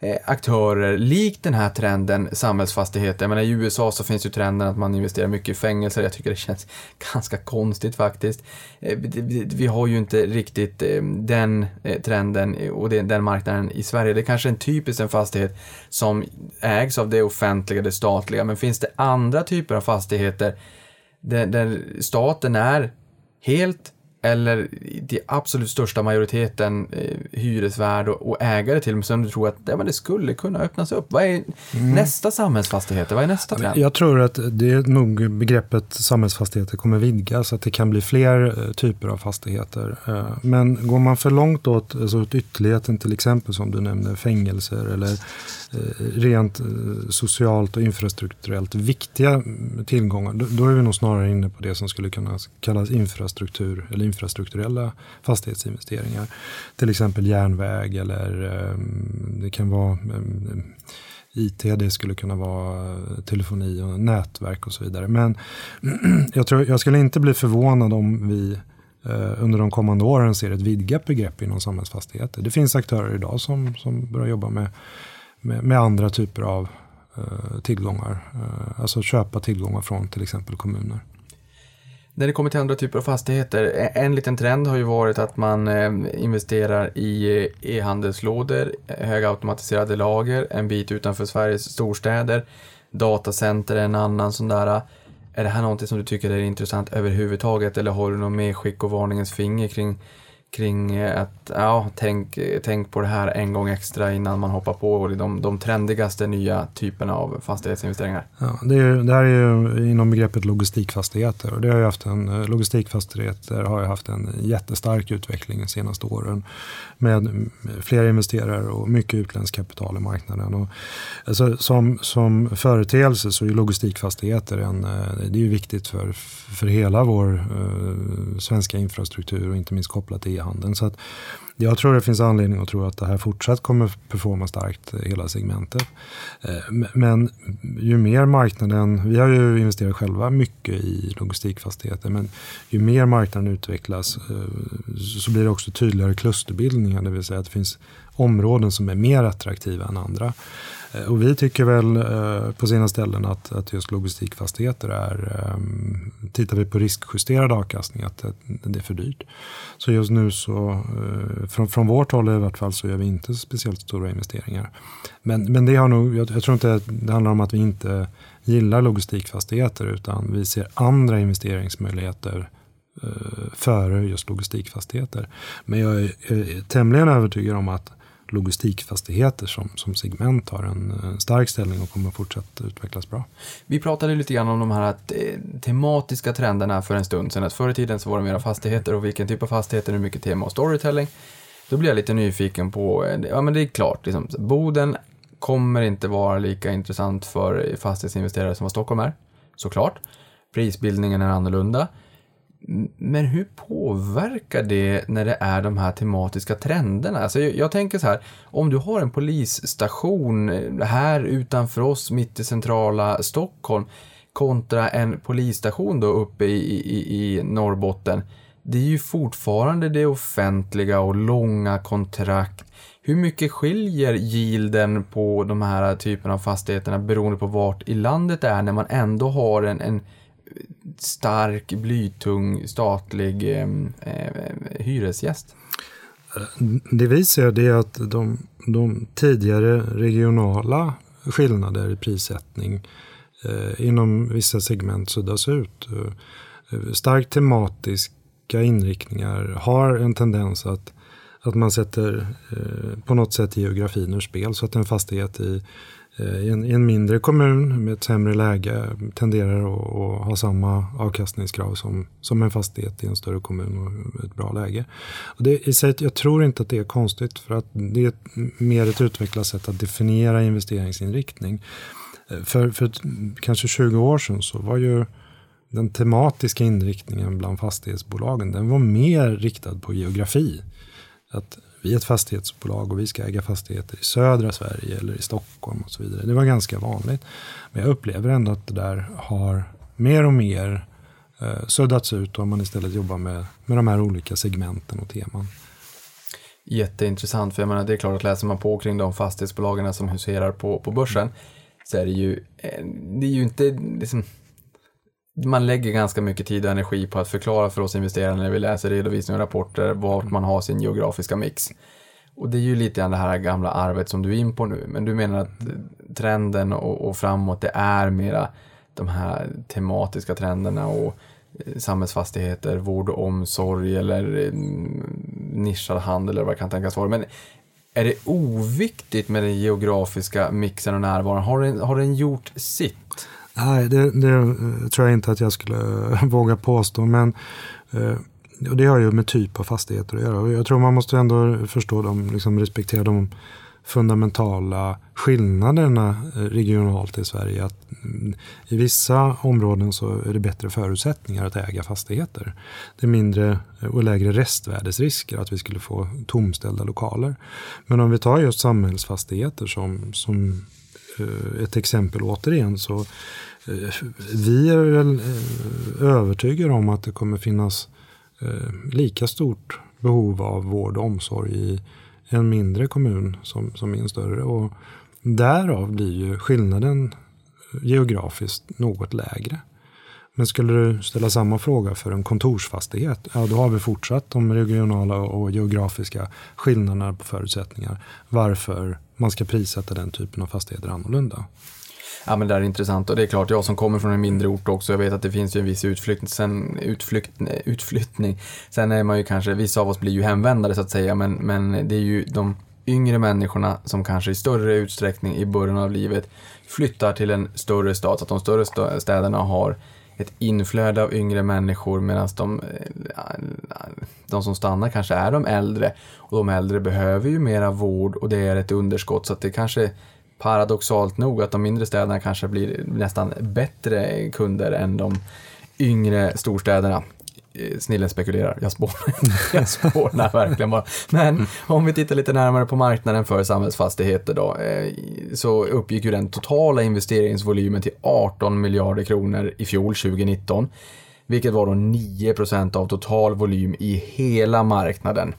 Eh, aktörer likt den här trenden samhällsfastigheter. Jag menar, I USA så finns ju trenden att man investerar mycket i fängelser. Jag tycker det känns ganska konstigt faktiskt. Eh, vi har ju inte riktigt eh, den trenden och den marknaden i Sverige. Det är kanske är en typisk en fastighet som ägs av det offentliga, det statliga. Men finns det andra typer av fastigheter där staten är helt eller till absolut största majoriteten eh, hyresvärd och, och, ägare till, som du tror att ja, men det skulle kunna öppnas upp. Vad är mm. nästa samhällsfastigheter? Vad är nästa trend? Jag tror att det är nog begreppet samhällsfastigheter kommer vidgas, att det kan bli fler eh, typer av fastigheter. Eh, men går man för långt åt, alltså åt ytterligheten, till exempel som du nämnde, fängelser eller Eh, rent eh, socialt och infrastrukturellt viktiga tillgångar, då, är vi nog snarare inne på det som skulle kunna kallas infrastruktur eller infrastrukturella fastighetsinvesteringar. Till exempel järnväg eller eh, det kan vara IT, det skulle kunna vara telefoni och nätverk och så vidare. Men jag, tror, jag skulle inte bli förvånad om vi under de kommande åren ser ett vidgat begrepp inom samhällsfastigheter. Det finns aktörer idag som, som börjar jobba med, med, med andra typer av eh, tillgångar. Eh, alltså köpa tillgångar från till exempel kommuner. När det kommer till andra typer av fastigheter, e, en liten trend har ju varit att man eh, investerar i eh, e-handelslådor, eh, högautomatiserade lager, en bit utanför Sveriges storstäder, datacenter är en annan sån där. Är det här någonting som du tycker är intressant överhuvudtaget eller har du något medskick och varningens finger kring kring att, ja, tänk, tänk på det här en gång extra innan man hoppar på de, de trendigaste nya typerna av fastighetsinvesteringar. Ja, det, är, det här är ju inom begreppet logistikfastigheter och det har ju haft en, logistikfastigheter har ju haft en jättestark utveckling de senaste åren med fler investerare och mycket utländskt kapital i marknaden. Och, alltså, som, som företeelse så är logistikfastigheter en, eh, det är ju viktigt för, för hela vår eh, svenska infrastruktur och inte minst kopplat till e-handeln. Så att jag tror det finns anledning att tro att det här fortsatt kommer performa starkt, eh, hela segmentet. Eh, men ju mer marknaden, vi har ju investerat själva mycket i logistikfastigheter, men ju mer marknaden utvecklas eh, så blir det också tydligare klusterbildningar, det vill säga att det finns områden som är mer attraktiva än andra. Eh, och vi tycker väl eh, på sina ställen att, att just logistikfastigheter är, ehm, tittar vi på riskjusterad avkastning, att det är för dyrt. Så just nu så, eh, från, från vårt håll i vart fall så gör vi inte speciellt stora investeringar. Men, men det har nog, jag, jag tror inte det handlar om att vi inte gillar logistikfastigheter utan vi ser andra investeringsmöjligheter eh, före just logistikfastigheter. Men jag är, är tämligen övertygad om att logistikfastigheter som, som segment har en, en stark ställning och kommer fortsätta utvecklas bra. Vi pratade lite grann om de här eh, tematiska trenderna för en stund sedan. Att förr i tiden så var det mera fastigheter och vilken typ av fastigheter, hur mycket tema och storytelling. Då blir jag lite nyfiken på, eh, ja men det är klart, liksom, Boden kommer inte vara lika intressant för fastighetsinvesterare som vad Stockholm är, såklart. Prisbildningen är annorlunda. Men hur påverkar det när det är de här tematiska trenderna? Alltså jag, jag, tänker så här, om du har en polisstation eh, här utanför oss mitt i centrala Stockholm kontra en polisstation då uppe i, i, i Norrbotten. Det är ju fortfarande det offentliga och långa kontrakt. Hur mycket skiljer yielden på de här typerna av fastigheterna beroende på vart i landet det är när man ändå har en, en stark, blytung, statlig eh, hyresgäst? Det vi ser det är att de, de tidigare regionala skillnader i prissättning eh, inom vissa segment suddas ut. Eh, starkt tematiska inriktningar har en tendens att, att man sätter eh, på något sätt geografin ur spel så att en fastighet i Eh, I en, I en, mindre kommun med ett sämre läge tenderar att, att, ha samma avkastningskrav som, som en fastighet i en större kommun och ett bra läge. Och det, i sig, jag tror inte att det är konstigt för att det är ett, mer ett utvecklat sätt att definiera investeringsinriktning. Eh, för, för kanske 20 år sedan så var ju den tematiska inriktningen bland fastighetsbolagen, den var mer riktad på geografi. Att vi är ett fastighetsbolag och vi ska äga fastigheter i södra Sverige eller i Stockholm och så vidare. Det var ganska vanligt. Men jag upplever ändå att det där har mer och mer eh, suddats ut och man istället jobbar med, med de här olika segmenten och teman. Jätteintressant, för jag menar det är klart att läser man på kring de fastighetsbolagen som huserar på, på börsen så är det ju, eh, det är ju inte liksom, man lägger ganska mycket tid och energi på att förklara för oss investerare när vi läser redovisningar och rapporter vart man har sin geografiska mix. Och det är ju lite grann det här gamla arvet som du är in på nu, men du menar att trenden och, och framåt det är mera de här tematiska trenderna och eh, samhällsfastigheter, vård och omsorg eller eh, nischad handel eller vad det kan tänkas vara. Men är det oviktigt med den geografiska mixen och närvaron? Har den, har den gjort sitt? Nej, det, det tror jag inte att jag skulle våga påstå. Men eh, och det har ju med typ av fastigheter att göra. Jag tror man måste ändå förstå dem, liksom respektera de fundamentala skillnaderna eh, regionalt i Sverige. Att mm, I vissa områden så är det bättre förutsättningar att äga fastigheter. Det är mindre eh, och lägre restvärdesrisker att vi skulle få tomställda lokaler. Men om vi tar just samhällsfastigheter som, som ett exempel återigen så Eh, vi är eh, övertygade om att det kommer finnas eh, lika stort behov av vård och omsorg i en mindre kommun som, som i en större. Och därav blir ju skillnaden geografiskt något lägre. Men skulle du ställa samma fråga för en kontorsfastighet, ja då har vi fortsatt de regionala och geografiska skillnaderna på förutsättningar. Varför man ska prissätta den typen av fastigheter annorlunda. Ja men det där är intressant och det är klart jag som kommer från en mindre ort också, jag vet att det finns ju en viss utflykt, sen, utflykt, utflyttning. Sen är man ju kanske, vissa av oss blir ju hemvändare så att säga, men, men det är ju de yngre människorna som kanske i större utsträckning i början av livet flyttar till en större stad, så att de större städerna har ett inflöde av yngre människor medan de, eh, de som stannar kanske är de äldre. Och de äldre behöver ju mera vård och det är ett underskott så att det kanske paradoxalt nog att de mindre städerna kanske blir nästan bättre kunder än de yngre storstäderna. Eh, snillen spekulerar, jag spånar, jag spånar verkligen bara. Men om vi tittar lite närmare på marknaden för samhällsfastigheter då, eh, så uppgick ju den totala investeringsvolymen till 18 miljarder kronor i fjol, 2019, vilket var då 9% av total volym i hela marknaden.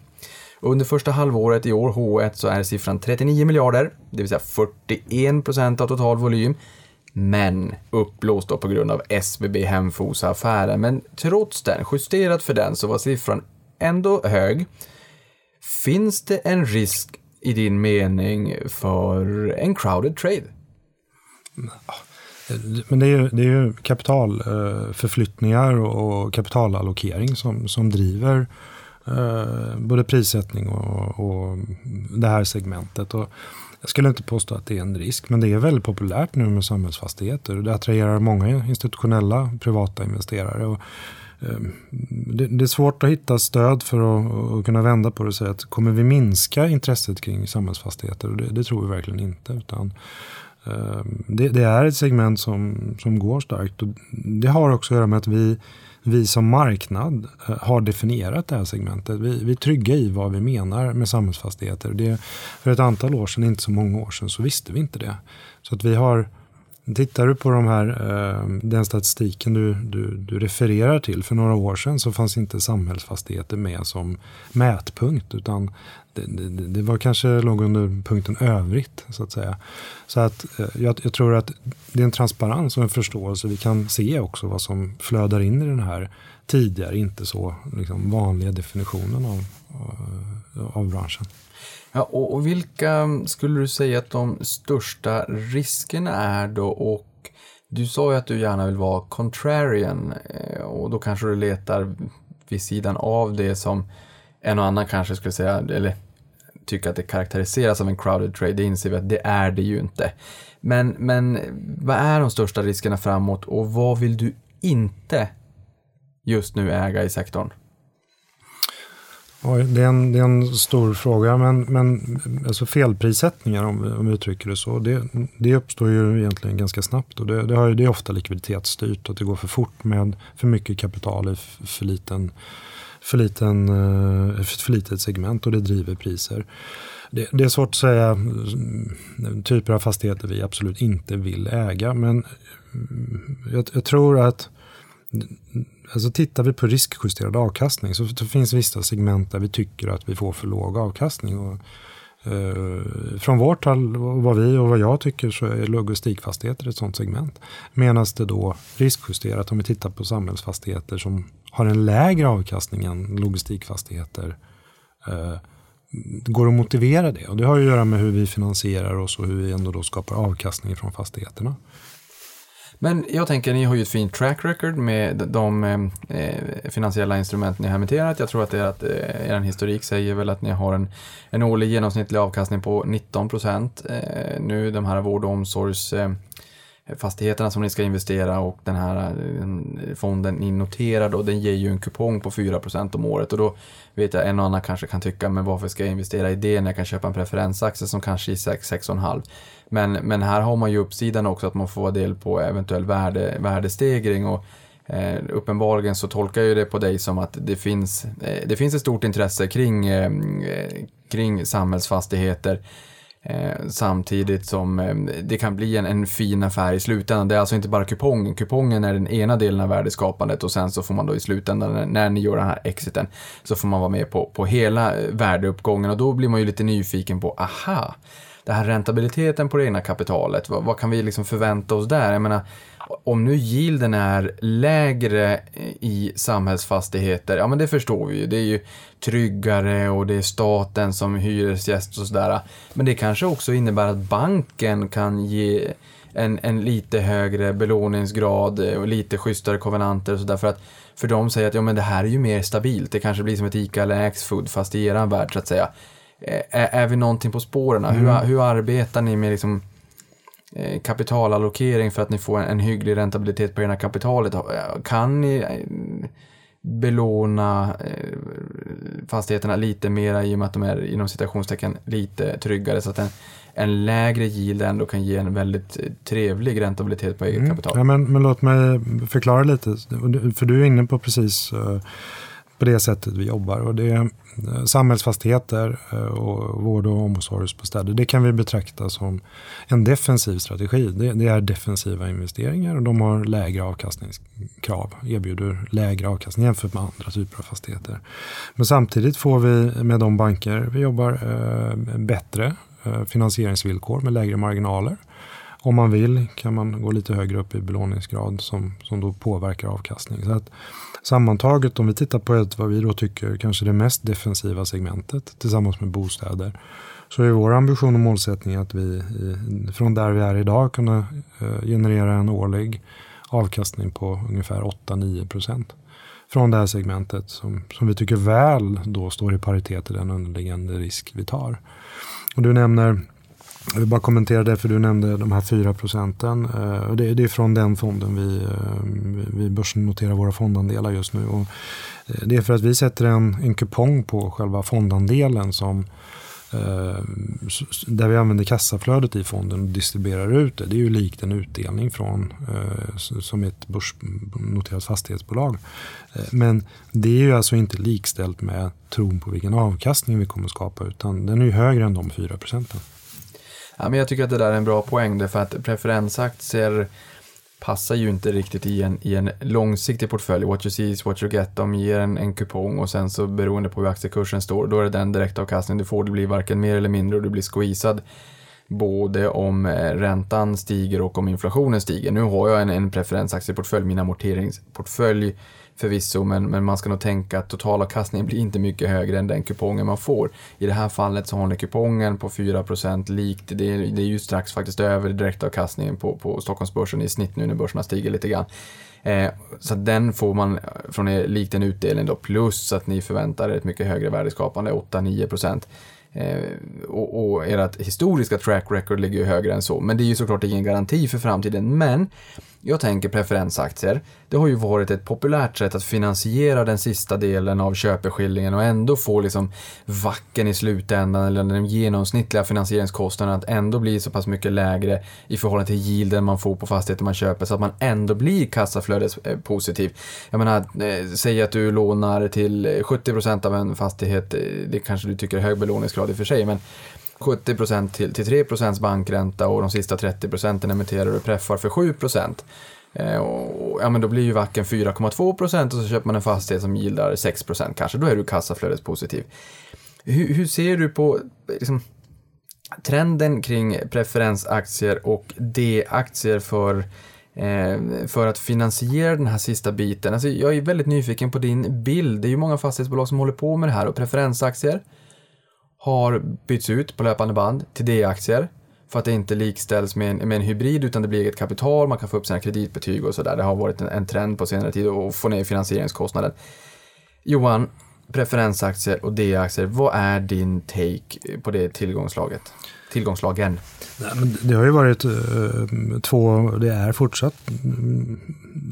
Under första halvåret i år, H1, så är siffran 39 miljarder, det vill säga 41 procent av total volym. Men uppblåst då på grund av SBB Hemfosa-affären. Men trots den, justerat för den, så var siffran ändå hög. Finns det en risk i din mening för en crowded trade? Men det är ju, det är ju kapitalförflyttningar eh, och, kapitalallokering som, som driver eh, både prissättning och, och det här segmentet. Och jag skulle inte påstå att det är en risk, men det är väldigt populärt nu med samhällsfastigheter. Det attraherar många institutionella privata investerare. Och, ehm, det, är svårt att hitta stöd för att, kunna vända på det och säga att kommer vi minska intresset kring samhällsfastigheter? Det, det tror vi verkligen inte. utan ehm, det, det är ett segment som, som går starkt. Och det har också att göra med att vi, vi som marknad eh, har definierat det här segmentet. Vi, vi är trygga i vad vi menar med samhällsfastigheter. Det, för ett antal år sedan, inte så många år sedan, så visste vi inte det. Så att vi har, tittar du på de här, eh, den statistiken du, du, du refererar till, för några år sedan så fanns inte samhällsfastigheter med som mätpunkt, utan det, det, det var kanske låg under punkten övrigt, så att säga. Så att eh, jag, jag tror att det är en transparens och en förståelse. Vi kan se också vad som flödar in i den här tidigare, inte så liksom, vanliga definitionen av, av branschen. Ja, och, och vilka mm, skulle du säga att de största riskerna är då? Och du sa ju att du gärna vill vara contrarian eh, och då kanske du letar vid sidan av det som en och annan kanske skulle säga, eller tycka att det karaktäriseras av en crowded trade, det inser vi att det är det ju inte. Men, men vad är de största riskerna framåt och vad vill du inte just nu äga i sektorn? Oj, det, är en, det är en stor fråga, men, men alltså felprissättningar om, vi- om vi uttrycker det så, det, det uppstår ju egentligen ganska snabbt. Och det, det, har, ju- det är ofta likviditetsstyrt, att det går för fort med för mycket kapital i för liten, för, liten, eh, för litet segment och det driver priser. Det, det är svårt att säga mm, typer av fastigheter vi absolut inte vill äga, men mm, jag, jag tror att Alltså tittar vi på riskjusterad avkastning så, så finns vissa segment där vi tycker att vi får för låg avkastning. Och, eh, från vårt håll, vad vi och vad jag tycker, så är logistikfastigheter ett sådant segment. Medan det då riskjusterat, om vi tittar på samhällsfastigheter som har en lägre avkastning än logistikfastigheter, eh, går att motivera det. Och det har ju att göra med hur vi finansierar oss och hur vi ändå då skapar avkastning från fastigheterna. Men jag tänker, ni har ju ett fint track record med de eh, eh, finansiella instrument ni har emitterat. Jag tror att, det är att eh, er historik säger väl att ni har en, en årlig genomsnittlig avkastning på 19 procent. Eh, nu de här vård och omsorgs eh, fastigheterna som ni ska investera och den här eh, fonden ni noterar då, den ger ju en kupong på 4 procent om året. Och då vet jag en och annan kanske kan tycka, men varför ska jag investera i det när jag kan köpa en preferensaktie som kanske är 6-6,5? Men, men här har man ju uppsidan också att man får vara del på eventuell värde, värdestegring. Och eh, uppenbarligen så tolkar jag det på dig som att det finns, eh, det finns ett stort intresse kring, eh, kring samhällsfastigheter. Eh, samtidigt som eh, det kan bli en, en fin affär i slutändan. Det är alltså inte bara kupongen. Kupongen är den ena delen av värdeskapandet och sen så får man då i slutändan när, när ni gör den här exiten så får man vara med på, på hela eh, värdeuppgången och då blir man ju lite nyfiken på, aha, det här räntabiliteten på det egna kapitalet, vad, vad kan vi liksom förvänta oss där? Jag menar, om nu yielden är lägre i samhällsfastigheter, ja men det förstår vi ju. Det är ju tryggare och det är staten som hyresgäst och sådär. Men det kanske också innebär att banken kan ge en, en lite högre belåningsgrad och lite schysstare kovenanter och sådär för att för de säger att ja men det här är ju mer stabilt. Det kanske blir som ett ICA eller Axfood fast i eran värld så att säga. Är, är vi någonting på spåren? Hur, hur arbetar ni med liksom kapitalallokering för att ni får en, en hygglig räntabilitet på ena kapitalet? Kan ni eh, belåna eh, fastigheterna lite mera i och med att de är inom citationstecken lite tryggare så att en, en lägre yield ändå kan ge en väldigt eh, trevlig räntabilitet på eget kapital? Ja, men, men låt mig förklara lite, för du är inne på precis eh, på det sättet vi jobbar. Och det är eh, samhällsfastigheter eh, och vård och omsorgsbostäder. Det kan vi betrakta som en defensiv strategi. Det, det är defensiva investeringar och de har lägre avkastningskrav. Erbjuder lägre avkastning jämfört med andra typer av fastigheter. Men samtidigt får vi med de banker vi jobbar eh, bättre eh, finansieringsvillkor med lägre marginaler. Om man vill kan man gå lite högre upp i belåningsgrad som, som då påverkar avkastning. Så att sammantaget om vi tittar på ett, vad vi då tycker kanske det mest defensiva segmentet tillsammans med bostäder så är vår ambition och målsättning att vi från där vi är idag kunna eh, generera en årlig avkastning på ungefär 8-9 procent från det här segmentet som, som vi tycker väl då står i paritet till den underliggande risk vi tar. Och du nämner jag vill bara kommentera det för du nämnde de här 4 procenten. Eh, det, det är från den fonden vi, eh, vi börsnoterar våra fondandelar just nu. Och eh, det är för att vi sätter en, en kupong på själva fondandelen som där vi använder kassaflödet i fonden och distribuerar ut det. Det är ju likt en utdelning från som ett börsnoterat fastighetsbolag. Men det är ju alltså inte likställt med tron på vilken avkastning vi kommer skapa utan den är ju högre än de 4 procenten. Ja, men jag tycker att det där är en bra poäng därför att preferensaktier passar ju inte riktigt i en, i en långsiktig portfölj. What you see is what you get. De ger en, en kupong och sen så beroende på hur aktiekursen står, då är det den direktavkastning du får. Det blir varken mer eller mindre och du blir squeezad både om eh, räntan stiger och om inflationen stiger. Nu har jag en, en preferensaktieportfölj, min amorteringsportfölj förvisso, men, men man ska nog tänka att totalavkastningen blir inte mycket högre än den kupongen man får. I det här fallet så har ni kupongen på 4% likt, det är, det är ju strax faktiskt över direktavkastningen på, på Stockholmsbörsen i snitt nu när börserna stiger lite grann. Eh, så den får man från er likt en utdelning då, plus att ni förväntar er ett mycket högre värdeskapande, 8-9 procent. Eh, och, och ert historiska track record ligger ju högre än så. Men det är ju såklart ingen garanti för framtiden. Men jag tänker preferensaktier. Det har ju varit ett populärt sätt att finansiera den sista delen av köpeskillingen och ändå få liksom vacken i slutändan eller den genomsnittliga finansieringskostnaden att ändå bli så pass mycket lägre i förhållande till yielden man får på fastigheten man köper så att man ändå blir kassaflödespositiv. Jag menar, eh, säg att du lånar till 70% av en fastighet, eh, det kanske du tycker är hög belåningsgrad i och för sig, men 70 procent till, till 3 procents bankränta och de sista 30 procenten emitterar du preffar för 7 procent. Eh, och, ja, men då blir ju vacken 4,2 procent och så köper man en fastighet som gillar 6 procent kanske. Då är du kassaflödespositiv. Hur, hur ser du på liksom, trenden kring preferensaktier och D-aktier för eh, för att finansiera den här sista biten. Alltså jag är väldigt nyfiken på din bild. Det är ju många fastighetsbolag som håller på med det här och preferensaktier har bytts ut på löpande band till D-aktier för att det inte likställs med en, med en hybrid utan det blir eget kapital, man kan få upp sina kreditbetyg och sådär. Det har varit en, en trend på senare tid att få ner finansieringskostnaden. Johan, preferensaktier och D-aktier, vad är din take på det tillgångslaget? Tillgångslagen? Nej, men det har ju varit eh, två, det är fortsatt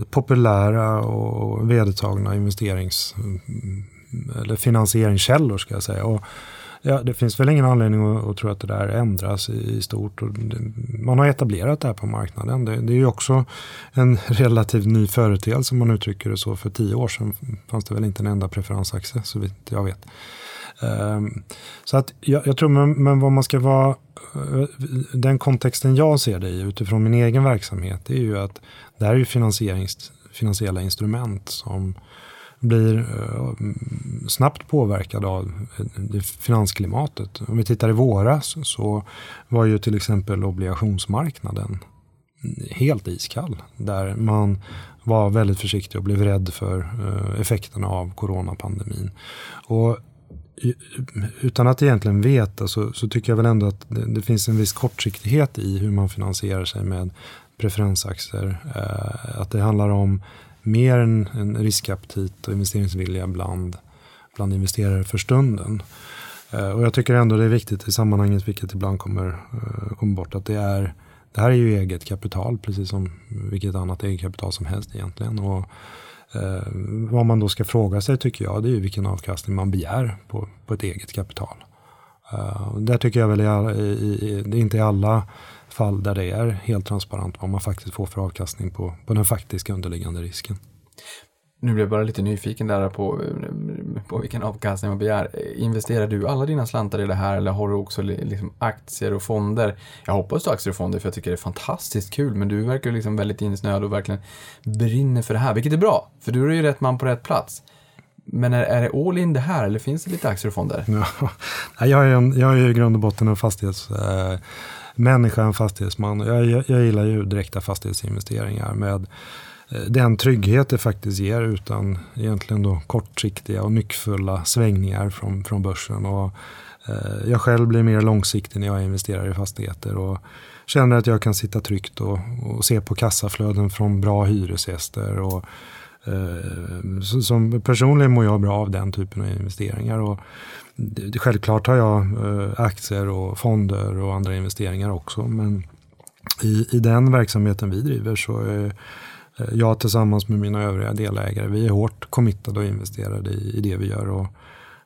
populära och vedertagna investerings eller finansieringskällor ska jag säga. Och Ja, det finns väl ingen anledning att, att tro att det där ändras i, i stort. Och det, man har etablerat det här på marknaden. Det, det är ju också en relativt ny företeelse om man uttrycker det så. För tio år sedan fanns det väl inte en enda preferensaktie så vitt jag vet. Um, så att jag, jag tror, men, men, vad man ska vara, eh, den kontexten jag ser det i utifrån min egen verksamhet, det är ju att det här är ju finansierings, finansiella instrument som blir eh, snabbt påverkad av eh, det finansklimatet. Om vi tittar i våras så var ju till exempel obligationsmarknaden helt iskall. Där man var väldigt försiktig och blev rädd för eh, effekterna av coronapandemin. Och utan att egentligen veta så, så tycker jag väl ändå att det, det, finns en viss kortsiktighet i hur man finansierar sig med preferensaktier. Eh, att det handlar om mer en, en riskaptit och investeringsvilja bland, bland investerare för stunden. Eh, och jag tycker ändå det är viktigt i sammanhanget, vilket ibland kommer, eh, kommer bort, att det är det här är ju eget kapital, precis som vilket annat eget kapital som helst egentligen. Och, eh, vad man då ska fråga sig tycker jag, det är ju vilken avkastning man begär på, på ett eget kapital. Uh, där tycker jag väl i, i, det är inte i alla fall där det är helt transparent vad man faktiskt får för avkastning på, på den faktiska underliggande risken. Nu blev jag bara lite nyfiken där på, på vilken avkastning man begär. Investerar du alla dina slantar i det här eller har du också liksom aktier och fonder? Jag hoppas du har aktier och fonder för jag tycker det är fantastiskt kul men du verkar liksom väldigt insnöad och verkligen brinner för det här, vilket är bra för du är ju rätt man på rätt plats. Men är, är det all in det här eller finns det lite aktier och fonder? Ja, jag, är en, jag är i grund och botten en fastighets... Eh, människa, en fastighetsman. Jag, jag, jag gillar ju direkta fastighetsinvesteringar med eh, den trygghet det faktiskt ger utan egentligen då kortsiktiga och nyckfulla svängningar från, från börsen. Och, eh, jag själv blir mer långsiktig när jag investerar i fastigheter och känner att jag kan sitta tryggt och, och se på kassaflöden från bra hyresgäster. Och, eh, som personligen mår jag bra av den typen av investeringar. Och, självklart har jag eh, aktier och fonder och andra investeringar också. Men i, i den verksamheten vi driver så är eh, jag tillsammans med mina övriga delägare, vi är hårt committade och investerade i, i det vi gör. Och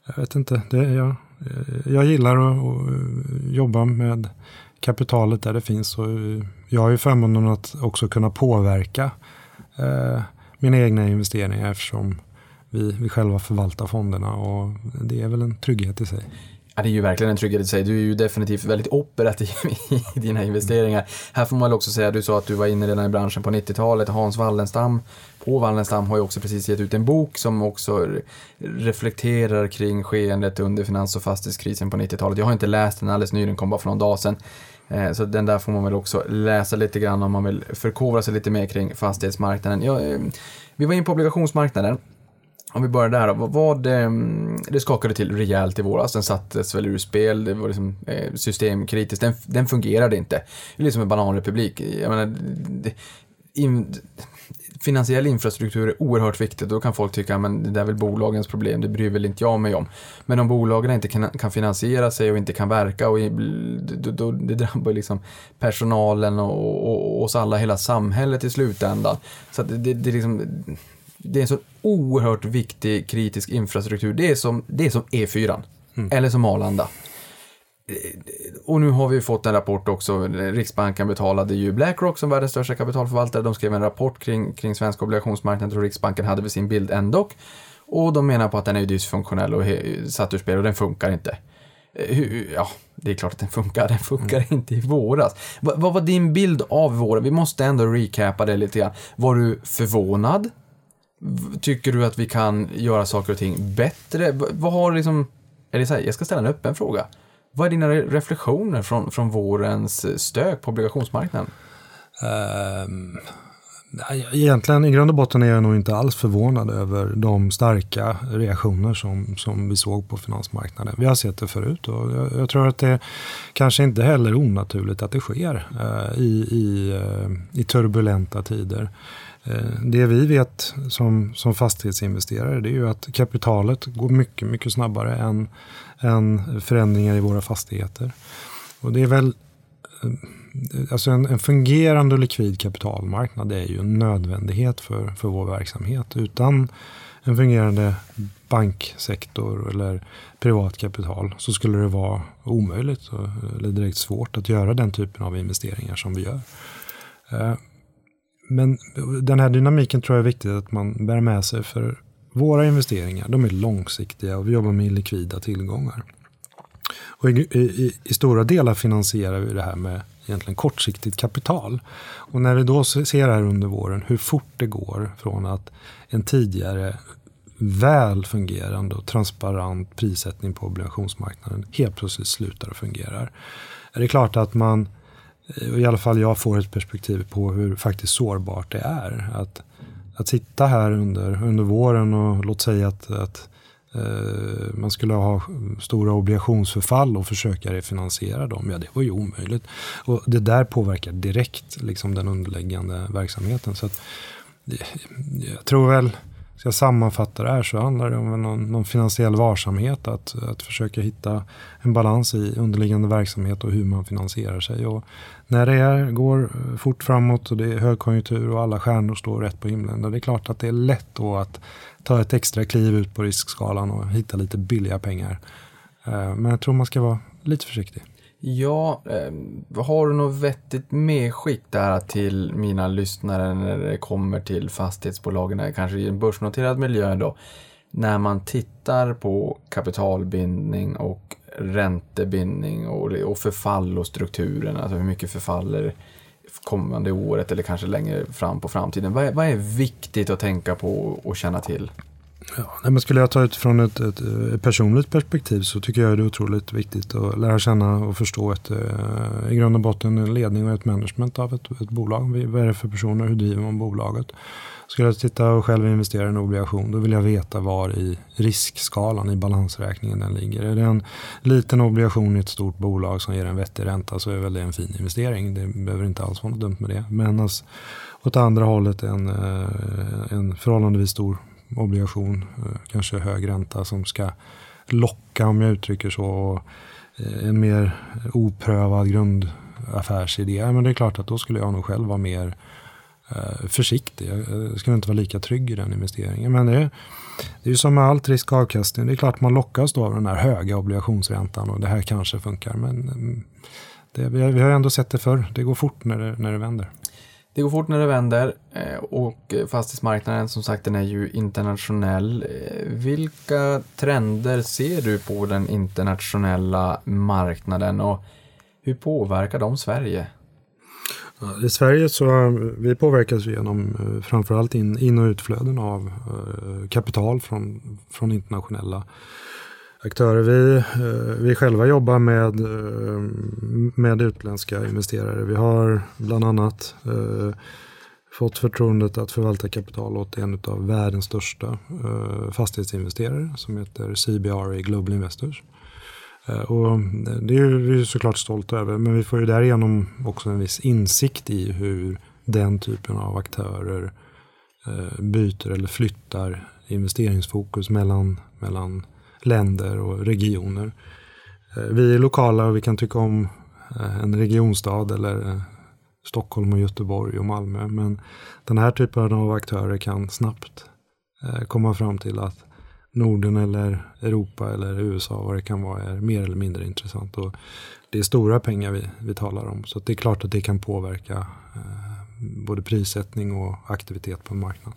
jag vet inte, det, jag, eh, jag gillar att, att eh, jobba med kapitalet där det finns. Och eh, jag har ju förmånen att också kunna påverka eh, mina egna investeringar eftersom vi, vi själva förvaltar fonderna och det är väl en trygghet i sig. Ja, det är ju verkligen en trygghet i sig. Du är ju definitivt väldigt operativ i dina investeringar. Här får man väl också säga, du sa att du var inne redan i branschen på 90-talet. Hans Wallenstam på Wallenstam har ju också precis gett ut en bok som också reflekterar kring skeendet under finans och fastighetskrisen på 90-talet. Jag har inte läst den alldeles nyligen, kom bara för någon dag sedan. Eh, så den där får man väl också läsa lite grann om man vill förkovra sig lite mer kring fastighetsmarknaden. Ja, eh, vi var in på obligationsmarknaden. Om vi börjar där då, vad, ehm, det skakade till rejält i våras, den sattes väl ur spel, det var liksom eh, systemkritiskt, den, den fungerade inte. Det är liksom en bananrepublik. Jag menar, det, in, finansiell infrastruktur är oerhört viktigt. Då kan folk tycka, men det där är väl bolagens problem, det bryr väl inte jag mig om. Men om bolagen inte kan, kan finansiera sig och inte kan verka, och då, då, det drabbar liksom personalen och, och, oss alla, hela samhället i slutändan. Så det, det, det, liksom, det är en så oerhört viktig kritisk infrastruktur. Det är som, det är som E4, mm. eller som Arlanda. Och nu har vi fått en rapport också. Riksbanken betalade ju Blackrock som världens största kapitalförvaltare. De skrev en rapport kring, kring svenska obligationsmarknaden och Riksbanken hade väl sin bild ändå. Och de menar på att den är dysfunktionell och satt ur spel och den funkar inte. Eh, ja, det är klart att den funkar. Den funkar mm. inte i våras. Vad var din bild av våren? Vi måste ändå recapa det lite grann. Var du förvånad? Tycker du att vi kan göra saker och ting bättre? Vad har liksom... eller så här, jag ska ställa en öppen fråga. Vad är dina reflektioner från, från vårens eh, stök på obligationsmarknaden? Um, egentligen i grund och botten är jag nog inte alls förvånad över de starka reaktioner som, som vi såg på finansmarknaden. Vi har sett det förut och jag, jag tror att det kanske inte heller är onaturligt att det sker uh, i, i, uh, i turbulenta tider. Eh, det vi vet som, som fastighetsinvesterare det är ju att kapitalet går mycket, mycket snabbare än, än förändringar i våra fastigheter. Och det är väl eh, Alltså en, en fungerande och likvid kapitalmarknad är ju en nödvändighet för, för vår verksamhet. Utan en fungerande banksektor eller privat kapital så skulle det vara omöjligt eller direkt svårt att göra den typen av investeringar som vi gör. Eh, men den här dynamiken tror jag är viktigt att man bär med sig för våra investeringar, de är långsiktiga och vi jobbar med likvida tillgångar. Och i, i, i stora delar finansierar vi det här med egentligen kortsiktigt kapital. Och när vi då ser här under våren hur fort det går från att en tidigare väl fungerande och transparent prissättning på obligationsmarknaden helt plötsligt slutar att fungera. Är det klart att man Eh, i alla fall jag får ett perspektiv på hur faktiskt sårbart det är. Att, att sitta här under, under våren och låt säga att, att eh, man skulle ha stora obligationsförfall och försöka refinansiera dem. Ja, det var ju omöjligt. Och det där påverkar direkt liksom, den underliggande verksamheten. Så att, jag tror väl ska jag sammanfatta det här så handlar det om någon, någon, finansiell varsamhet. Att, att försöka hitta en balans i underliggande verksamhet och hur man finansierar sig. Och när det är, går eh, fort framåt och det är högkonjunktur och alla stjärnor står rätt på himlen. Då är klart att det är lätt då att ta ett extra kliv ut på riskskalan och hitta lite billiga pengar. Eh, men jag tror man ska vara lite försiktig. Ja, eh, har du något vettigt medskick där till mina lyssnare när det kommer till fastighetsbolagen, kanske i en börsnoterad miljö då, när man tittar på kapitalbindning och räntebindning och, och förfall och strukturen, alltså hur mycket förfaller kommande året eller kanske längre fram på framtiden. Vad är, vad är viktigt att tänka på och känna till? Ja, men skulle jag ta utifrån ett, ett, ett, personligt perspektiv så tycker jag det är otroligt viktigt att lära känna och förstå ett, eh, i grund och botten en ledning och ett management av ett, ett bolag. Vad är det för personer? Hur driver man bolaget? Skulle jag titta och själv investera i en obligation då vill jag veta var i riskskalan i balansräkningen den ligger. Är det en liten obligation i ett stort bolag som ger en vettig ränta så är väl det en fin investering. Det behöver inte alls vara något dumt med det. Men alltså, åt andra hållet en, eh, en förhållandevis stor obligation, eh, kanske hög ränta som ska locka om jag uttrycker så. Och eh, en mer oprövad grundaffärsidé. Men det är klart att då skulle jag nog själv vara mer eh, försiktig. Jag skulle inte vara lika trygg i den investeringen. Men det är, det är ju som med allt risk och avkastning. Det är klart man lockas då av den här höga obligationsräntan och det här kanske funkar. Men mm, det, vi, har, vi har ändå sett det förr. Det går fort när det, när det vänder. Det går fort när det vänder eh, och eh, fastighetsmarknaden som sagt den är ju internationell. Eh, vilka trender ser du på den internationella marknaden och hur påverkar de Sverige? I Sverige så vi påverkas genom framförallt in, in och utflöden av kapital från, från internationella aktörer. Vi, eh, vi själva jobbar med, eh, med utländska investerare. Vi har bland annat eh, fått förtroendet att förvalta kapital åt en av världens största fastighetsinvesterare som heter CBRE Global Investors. Och det är vi såklart stolta över men vi får ju därigenom också en viss insikt i hur den typen av aktörer byter eller flyttar investeringsfokus mellan, mellan länder och regioner. Eh, vi är lokala och vi kan tycka om eh, en regionstad eller eh, Stockholm och Göteborg och Malmö. Men den här typen av aktörer kan snabbt komma fram till att Norden eller Europa eller USA vad det kan vara är mer eller mindre intressant. Och det är stora pengar vi, vi talar om. Så det är klart att det kan påverka eh, både prissättning och aktivitet på en marknad.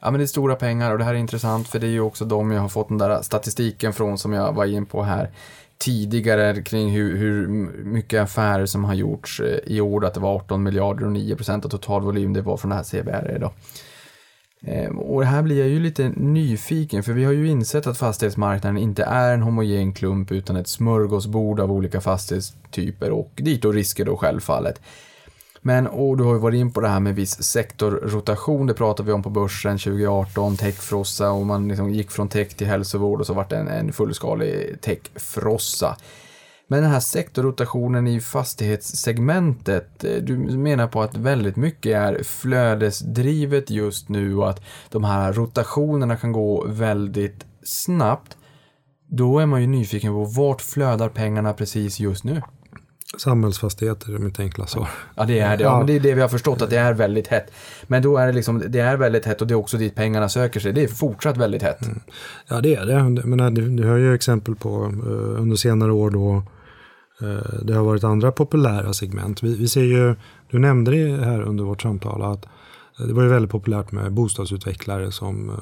Ja men det är stora pengar och det här är intressant för det är ju också de jag har fått den där statistiken från som jag var in på här tidigare kring hur, hur mycket affärer som har gjorts eh, i år, att det var 18 miljarder och 9 procent av totalvolym det var från det här CBR då. Ehm, och här blir jag ju lite nyfiken, för vi har ju insett att fastighetsmarknaden inte är en homogen klump utan ett smörgåsbord av olika fastighetstyper och dit då risker då självfallet. Men, och du har ju varit in på det här med viss sektorrotation, det pratade vi om på börsen 2018, techfrossa och man liksom gick från tech till hälsovård och så vart det en, en fullskalig techfrossa. Men den här sektorrotationen i fastighetssegmentet, eh, du menar på att väldigt mycket är flödesdrivet just nu och att de här rotationerna kan gå väldigt snabbt. Då är man ju nyfiken på vart flödar pengarna precis just nu? Samhällsfastigheter är mitt enkla svar. Ja, det är det. Ja, men det är det vi har förstått, att det är väldigt hett. Men då är det liksom, det är väldigt hett och det är också dit pengarna söker sig. Det är fortsatt väldigt hett. Mm. Ja, det är det. Men du har ju exempel på uh, under senare år då uh, det har varit andra populära segment. Vi, vi ser ju, du nämnde det här under vårt samtal, att det var ju väldigt populärt med bostadsutvecklare som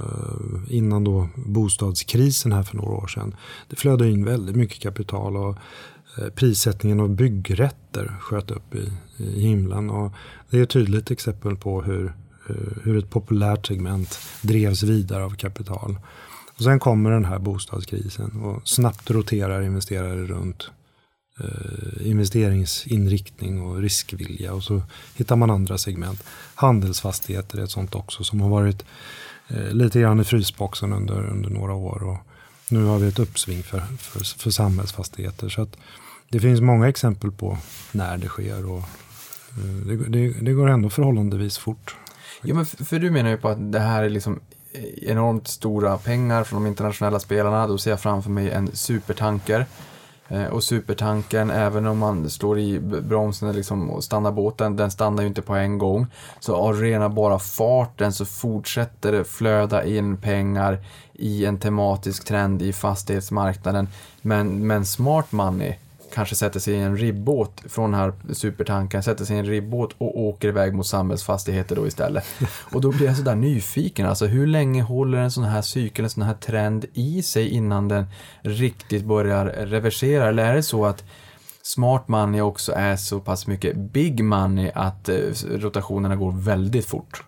innan då bostadskrisen här för några år sedan. Det flödade in väldigt mycket kapital och Eh, Eh, prissättningen av byggrätter sköt upp i, i himlen. Och det är ett tydligt exempel på hur, eh, hur ett populärt segment drevs vidare av kapital. Och sen kommer den här bostadskrisen och snabbt roterar investerare runt eh, investeringsinriktning och riskvilja. Och så hittar man andra segment. Handelsfastigheter är ett sånt också som har varit eh, lite grann i frysboxen under, under några år. Och nu har vi ett uppsving för, för, för samhällsfastigheter. Så att, det finns många exempel på när det sker och eh, det, det, det går ändå förhållandevis fort. Ja, men för, för du menar ju på att det här är liksom eh, enormt stora pengar från de internationella spelarna. Då ser jag framför mig en supertanker. Eh, och supertanken, även om man slår i bromsen liksom och stannar båten, den stannar ju inte på en gång. Så av rena bara farten så fortsätter det flöda in pengar i en tematisk trend i fastighetsmarknaden. Men, men smart money kanske sätter sig i en ribbåt från den här supertankern, sätter sig i en ribbåt och åker iväg mot samhällsfastigheter då istället. Och då blir jag sådär nyfiken, alltså hur länge håller en sån här cykel, en sån här trend i sig innan den riktigt börjar reversera? Eller är det så att smart money också är så pass mycket big money att eh, rotationerna går väldigt fort?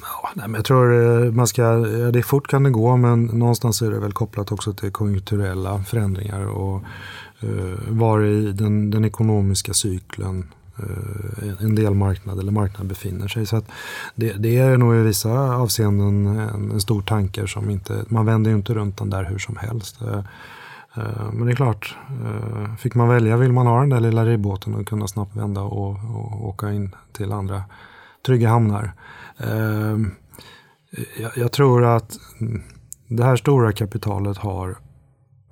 Ja, nej, men jag tror eh, man ska, ja, det fort kan det gå men någonstans är det väl kopplat också till konjunkturella förändringar och Eh, var i den, den ekonomiska cykeln eh, en del marknad eller marknad befinner sig. Så att det, det är nog i vissa avseenden en, en, stor tanke som inte, man vänder ju inte runt den där hur som helst. Eh, eh men det är klart, eh, fick man välja vill man ha den där lilla ribbåten och kunna snabbt vända och, och åka in till andra trygga hamnar. Jag, jag tror att det här stora kapitalet har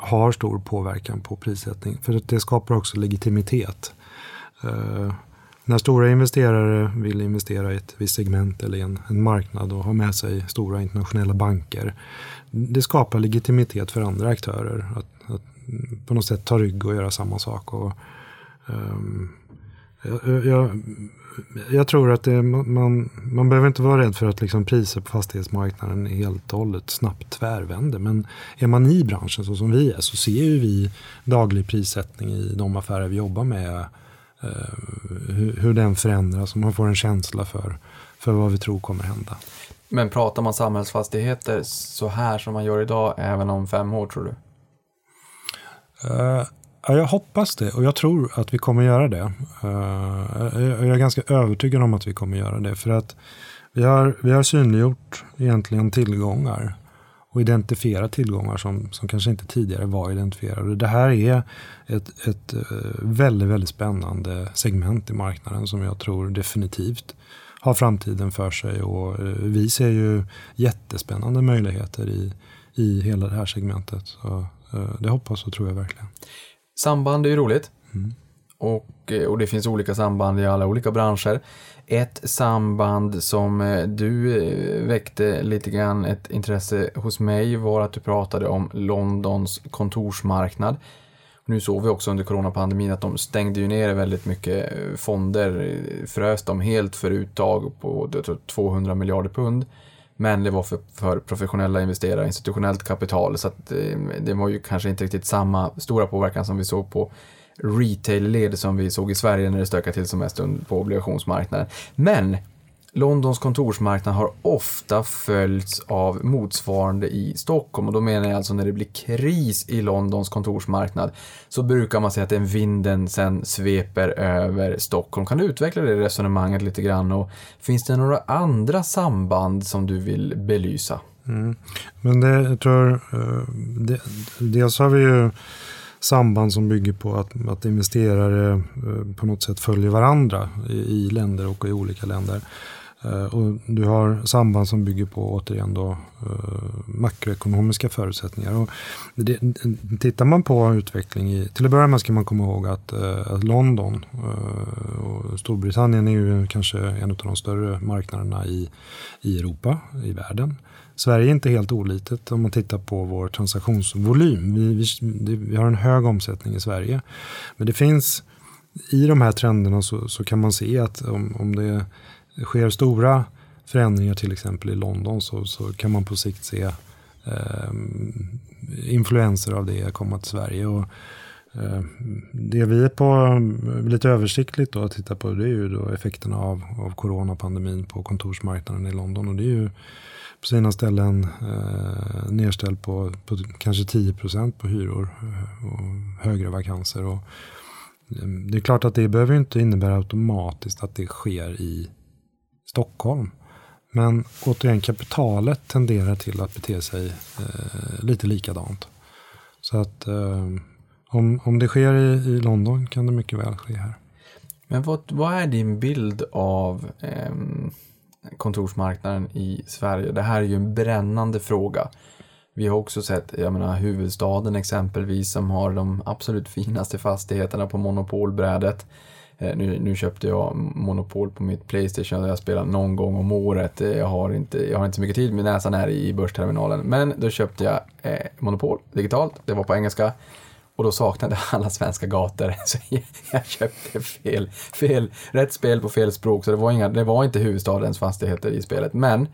har stor påverkan på prissättning. För det skapar också legitimitet. Eh, när stora investerare vill investera i ett visst segment eller i en, en, marknad och har med sig stora internationella banker. Det skapar legitimitet för andra aktörer att, att på något sätt ta rygg och göra samma sak. Och, um, jag, jag, jag tror att det, man, man behöver inte vara rädd för att liksom priser på fastighetsmarknaden helt och hållet snabbt tvärvänder. Men är man i branschen så som vi är så ser ju vi daglig prissättning i de affärer vi jobbar med. Eh, hur, hur, den förändras och man får en känsla för, för vad vi tror kommer hända. Men pratar man samhällsfastigheter så här som man gör idag även om fem år tror du? Uh, Ja, jag hoppas det och jag tror att vi kommer göra det. Eh, jag är ganska övertygad om att vi kommer göra det. För att vi har, vi har synliggjort egentligen tillgångar. och identifierat tillgångar som, som kanske inte tidigare var identifierade. Det här är ett, ett eh, väldigt, väldigt spännande segment i marknaden som jag tror definitivt har framtiden för sig och eh, vi ser ju jättespännande möjligheter i, i hela det här segmentet. Så det hoppas och tror jag verkligen. Samband är ju roligt. Mm. Och, och det finns olika samband i alla olika branscher. Ett samband som eh, du eh, väckte lite grann ett intresse hos mig var att du pratade om Londons kontorsmarknad. Nu såg vi också under coronapandemin att de stängde ju ner väldigt mycket eh, fonder, frös dem helt för uttag på 200 miljarder pund. Men det var för, för professionella investerare, institutionellt kapital, så att eh, det var ju kanske inte riktigt samma stora påverkan som vi såg på retail-led som vi såg i Sverige när det stökade till som mest på obligationsmarknaden. Men Londons kontorsmarknad har ofta följts av motsvarande i Stockholm och då menar jag alltså när det blir kris i Londons kontorsmarknad så brukar man säga att den vinden sen sveper över Stockholm. Kan du utveckla det resonemanget lite grann och finns det några andra samband som du vill belysa? Mm. Men det, jag tror, eh, det, dels har vi ju samband som bygger på att, att investerare eh, på något sätt följer varandra i, i länder och i olika länder. Eh, och du har samband som bygger på återigen då, eh, makroekonomiska förutsättningar. Och det, tittar man på utveckling i, till att börja med ska man komma ihåg att, eh, att London och Storbritannien är ju kanske en av de större marknaderna i, i Europa, i världen. Sverige är inte helt olitet om man tittar på vår transaktionsvolym. Vi, vi, vi, har en hög omsättning i Sverige. Men det finns, i de här trenderna så, så kan man se att om, om det det sker stora förändringar till exempel i London så, så kan man på sikt se eh, influenser av det komma till Sverige. Och, eh, det vi är på lite översiktligt då att titta på det är ju då effekterna av, av coronapandemin på kontorsmarknaden i London. Och det är ju på sina ställen eh, nedställd på, på kanske 10% på hyror eh, och högre vakanser. Och, ehm, det är klart att det behöver inte innebära automatiskt att det sker i Stockholm. Men återigen, kapitalet tenderar till att bete sig eh, lite likadant. Så att eh, om, om det sker i, i London kan det mycket väl ske här. Men vad, vad är din bild av eh, kontorsmarknaden i Sverige? Det här är ju en brännande fråga. Vi har också sett, jag menar huvudstaden exempelvis som har de absolut finaste fastigheterna på monopolbrädet. Eh, nu, nu, köpte jag Monopol på mitt Playstation och jag spelar någon gång om året. Eh, jag har inte, jag har inte så mycket tid, min näsan är i börsterminalen. Men då köpte jag eh, Monopol digitalt, det var på engelska. Och då saknade jag alla svenska gator, så jag köpte fel, fel, rätt spel på fel språk. Så det var, inga, det var inte huvudstadens fastigheter i spelet. Men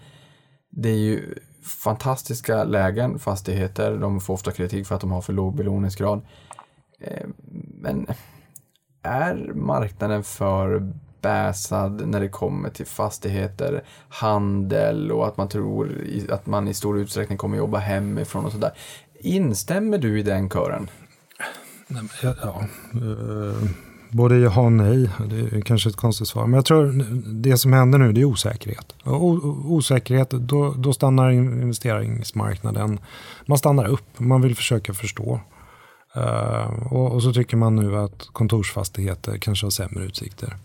det är ju fantastiska lägen, fastigheter. De får ofta kritik för att de har för låg belåningsgrad. Eh, men är marknaden för bäsad när det kommer till fastigheter, handel och att man tror att man i stor utsträckning kommer jobba hemifrån och sådär. Instämmer du i den kören? Ja, ja. Eh, både ja och nej. Det är kanske ett konstigt svar. Men jag tror det som händer nu det är osäkerhet. O osäkerhet, då, då stannar investeringsmarknaden. Man stannar upp, man vill försöka förstå. Uh, och, och, så tycker man nu att kontorsfastigheter kanske har sämre utsikter.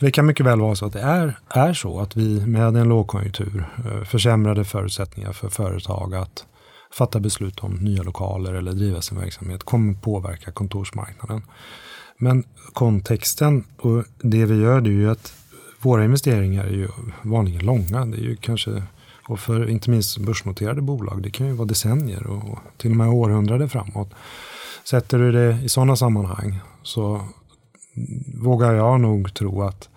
Det kan mycket väl vara så att det är, är så att vi med en lågkonjunktur, uh, försämrade förutsättningar för företag att fatta beslut om nya lokaler eller driva sin verksamhet kommer påverka kontorsmarknaden. Men kontexten och det vi gör det är ju att våra investeringar är ju vanligen långa. Det är ju kanske, och för inte minst börsnoterade bolag, det kan ju vara decennier och till och med århundraden framåt. Sätter du det i sådana sammanhang så vågar jag nog tro att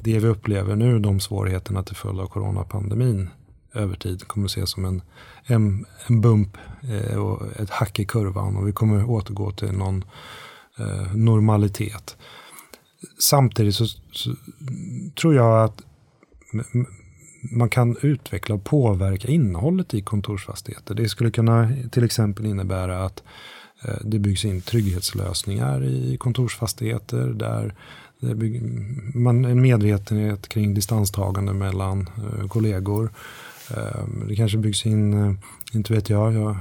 det vi upplever nu, de svårigheterna till följd av coronapandemin över tid kommer att ses som en, en, en bump eh, och ett hack i kurvan och vi kommer återgå till någon eh, normalitet. Samtidigt så, så, tror jag att man kan utveckla och påverka innehållet i kontorsfastigheter. Det skulle kunna till exempel innebära att eh, det byggs in trygghetslösningar i kontorsfastigheter där man en medvetenhet kring distanstagande mellan eh, kollegor. Eh, det kanske byggs in, inte vet jag, jag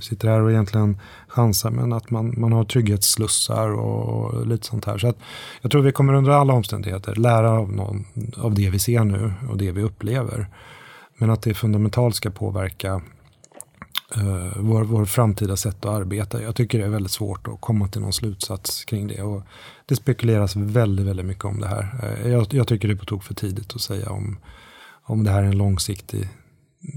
sitter här och egentligen chansar, men att man, man har trygghetsslussar och lite sånt här. Så att jag tror vi kommer under alla omständigheter lära av, någon, av det vi ser nu och det vi upplever. Men att det fundamentalt ska påverka uh, vår, vår framtida sätt att arbeta. Jag tycker det är väldigt svårt att komma till någon slutsats kring det. Och det spekuleras väldigt, väldigt mycket om det här. Uh, jag, jag, tycker det är på tok för tidigt att säga om, om det här är en långsiktig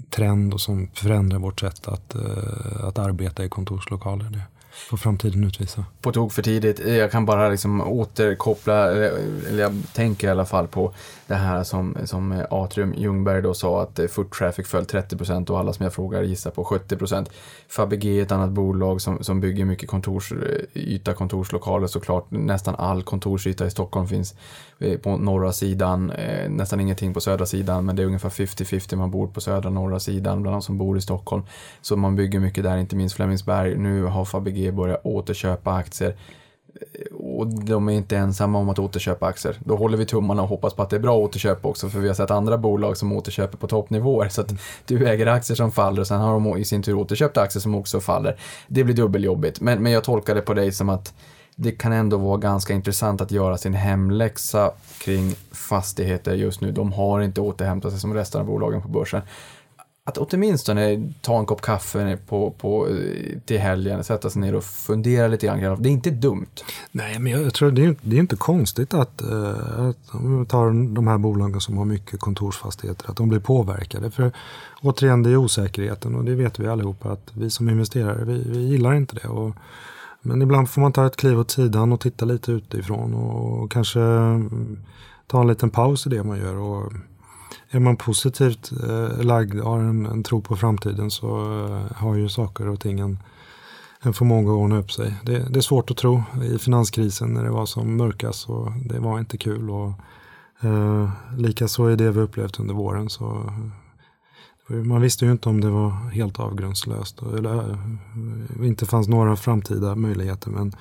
trend och som förändrar vårt sätt att, eh, att arbeta i kontorslokaler. Det får framtiden utvisa. På tok för tidigt. Jag kan bara liksom återkoppla, eller jag tänker i alla fall på det här som, som Atrium Ljungberg då sa att eh, foot traffic föll 30 procent och alla som jag frågar gissar på 70 procent. Fabege är ett annat bolag som, som bygger mycket kontorsyta, eh, kontorslokaler såklart. Nästan all kontorsyta i Stockholm finns eh, på norra sidan, nästan ingenting på södra sidan, men det är ungefär 50-50 man bor på södra norra sidan bland de som bor i Stockholm. Så man bygger mycket där, inte minst Flemingsberg. Nu har Fabege börja återköpa aktier eh, och de är inte ensamma om att återköpa aktier. Då håller vi tummarna och hoppas på att det är bra återköp också, för vi har sett andra bolag som återköper på toppnivåer. Så att du äger aktier som faller och sen har de i sin tur återköpt aktier som också faller. Det blir dubbeljobbigt, men, men jag tolkar det på dig som att det kan ändå vara ganska intressant att göra sin hemläxa kring fastigheter just nu. De har inte återhämtat sig som resten av bolagen på börsen att åtminstone ta en kopp kaffe på, på, eh, till helgen, sätta sig ner och fundera lite grann. Det är inte dumt. Nej, men jag tror det är, det är inte konstigt att, eh, att om vi tar de här bolagen som har mycket kontorsfastigheter, att de blir påverkade. För återigen, det är osäkerheten och det vet vi allihopa att vi som investerare, vi, vi gillar inte det. Och, men ibland får man ta ett kliv åt sidan och titta lite utifrån och kanske ta en liten paus i det man gör. Och, är man positivt eh, lagd, har en, en, tro på framtiden så eh, har ju saker och ting en, en förmåga att ordna upp sig. Det, det, är svårt att tro i finanskrisen när det var som mörkast och det var inte kul. Och, eh, Likaså i det vi upplevt under våren. Så, eh, man visste ju inte om det var helt avgrundslöst eller eh, inte fanns några framtida möjligheter. Men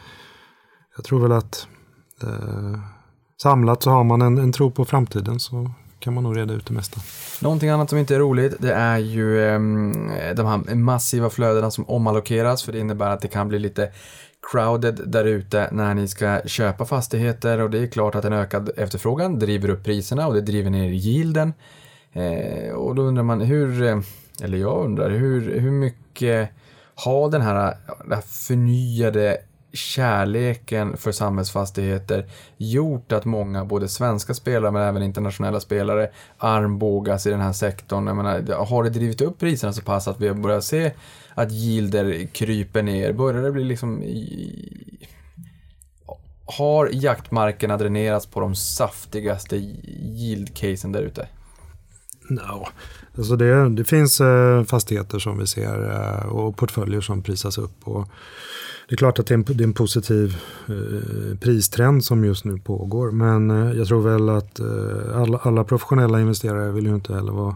jag tror väl att eh, samlat så har man en, en tro på framtiden så kan man nog reda ut det mesta. Någonting annat som inte är roligt det är ju eh, de här massiva flödena som omallokeras för det innebär att det kan bli lite crowded där ute när ni ska köpa fastigheter och det är klart att en ökad efterfrågan driver upp priserna och det driver ner yielden. Eh, och då undrar man hur, eh, eller jag undrar, hur, hur mycket har den här, den här förnyade kärleken för samhällsfastigheter gjort att många, både svenska spelare men även internationella spelare, armbågas i den här sektorn. Jag menar, har det drivit upp priserna så pass att vi börjar se att yielder kryper ner? Börjar det bli liksom... Har jaktmarkerna dränerats på de saftigaste yield-casen där ute? No. Alltså det, det finns eh, fastigheter som vi ser eh, och portföljer som prisas upp. Och det är klart att det är en, det är en positiv eh, pristrend som just nu pågår. Men eh, jag tror väl att eh, alla, alla, professionella investerare vill ju inte heller vara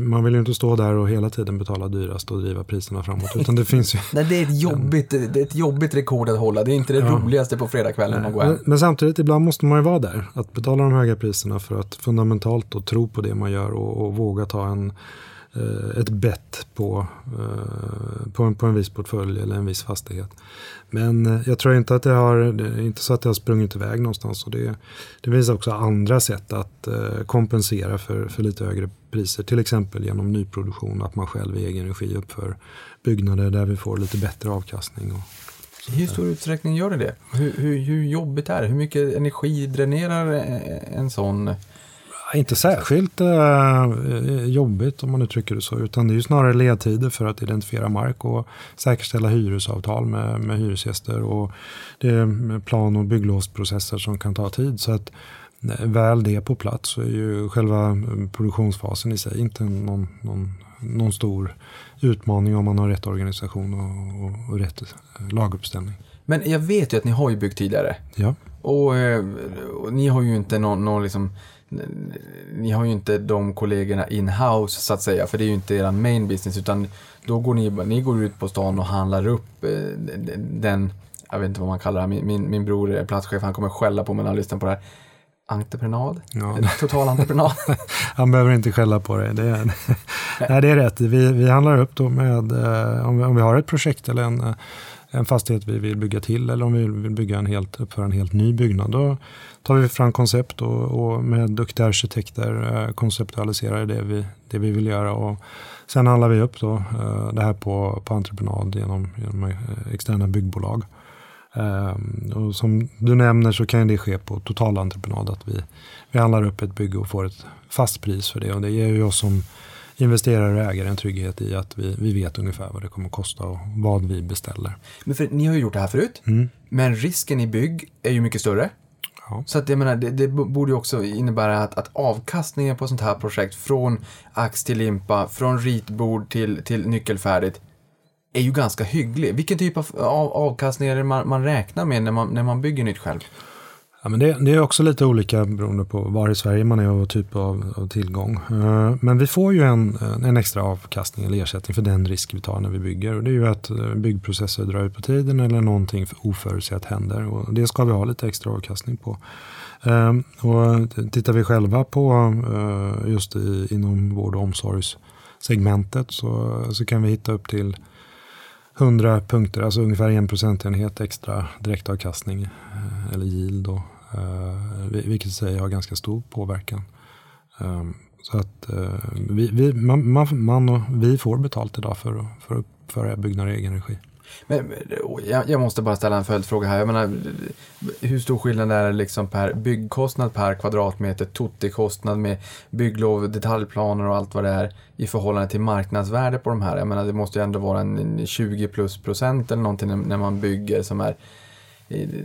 man vill ju inte stå där och hela tiden betala dyrast och driva priserna framåt. Utan det finns ju... Nej, det är, ett jobbigt, det är ett jobbigt rekord att hålla. Det är inte det ja. roligaste på fredagskvällen att gå hem. Men, men, samtidigt, ibland måste man ju vara där. Att betala de höga priserna för att fundamentalt och tro på det man gör och, och våga ta en ett bett på, eh, på, en, på en viss portfölj eller en viss fastighet. Men eh, jag tror inte att det har, inte så att det har sprungit iväg någonstans. Och det, det finns också andra sätt att kompensera för, för lite högre priser. Till exempel genom nyproduktion, att man själv i egen regi uppför byggnader där vi får lite bättre avkastning. Och, i hur stor utsträckning gör det det? Hur, hur, hur jobbigt är det? Hur mycket energi dränerar en sån inte särskilt eh, jobbigt om man uttrycker det så. Utan det är ju snarare ledtider för att identifiera mark och säkerställa hyresavtal med, med hyresgäster. Och det är plan och bygglovsprocesser som kan ta tid. Så att eh, väl det på plats så är ju själva eh, produktionsfasen i sig inte någon, någon, någon stor utmaning om man har rätt organisation och, och, och rätt laguppställning. Men jag vet ju att ni har ju byggt tidigare. Ja. Och, och ni har ju inte någon, någon liksom ni har ju inte de kollegorna in-house så att säga, för det är ju inte er main business, utan då går ni, ni går ut på stan och handlar upp eh, den, jag vet inte vad man kallar det, min, min, min bror är platschef, han kommer skälla på mig när han lyssnar på det här. entreprenad? Ja. Total entreprenad? Han behöver inte skälla på det. Det är, nej, det är rätt. Vi, vi handlar upp då med, eh, om vi, om vi har ett projekt eller en, eh, en fastighet vi vill bygga till eller om vi vill bygga en helt, uppföra en helt ny byggnad. Då tar vi fram koncept och, och med duktiga arkitekter eh, konceptualiserar det vi, det vi vill göra. Och sen handlar vi upp då, eh, det här på, på entreprenad genom, genom eh, externa byggbolag. Och som du nämner så kan det ske på totalentreprenad. Att vi, vi handlar upp ett bygge och får ett fast pris för det. Och det ger ju oss som investerare och ägare en trygghet i att vi, vi vet ungefär vad det kommer att kosta och vad vi beställer. Men för, ni har ju gjort det här förut, Mm. men risken i bygg är ju mycket större. Ja. Så att jag menar, det, det borde ju också innebära att, att avkastningen på sånt här projekt från ax till limpa, från ritbord till, till nyckelfärdigt, är ju ganska hygglig. Vilken typ av, av avkastning är det man, man räknar med när man, när man bygger nytt själv? Ja, men det, det är också lite olika beroende på var i Sverige man är och typ av, av tillgång. Eh, men vi får ju en, eh, en extra avkastning eller ersättning för den risk vi tar när vi bygger. Och det är ju att eh, byggprocesser drar ut på tiden eller någonting oförutsett händer. Och det ska vi ha lite extra avkastning på. Ehm, och tittar vi själva på just i, inom vård och omsorgssegmentet så, så kan vi hitta upp till 100 punkter, alltså ungefär en procentenhet extra direktavkastning eller yield då, Eh, vilket i sig har ganska stor påverkan. Ehm, så att eh, vi, vi, man, man, man och vi får betalt idag för, att- för att uppföra byggnader i egen regi. Men, oh, jag, jag måste bara ställa en följdfråga här. Jag menar, hur stor skillnad är det liksom per byggkostnad per kvadratmeter, totikostnad med bygglov, detaljplaner och allt vad det är i förhållande till marknadsvärde på de här? Jag menar, det måste ju ändå vara en 20 plus procent eller någonting när- när man bygger som är i-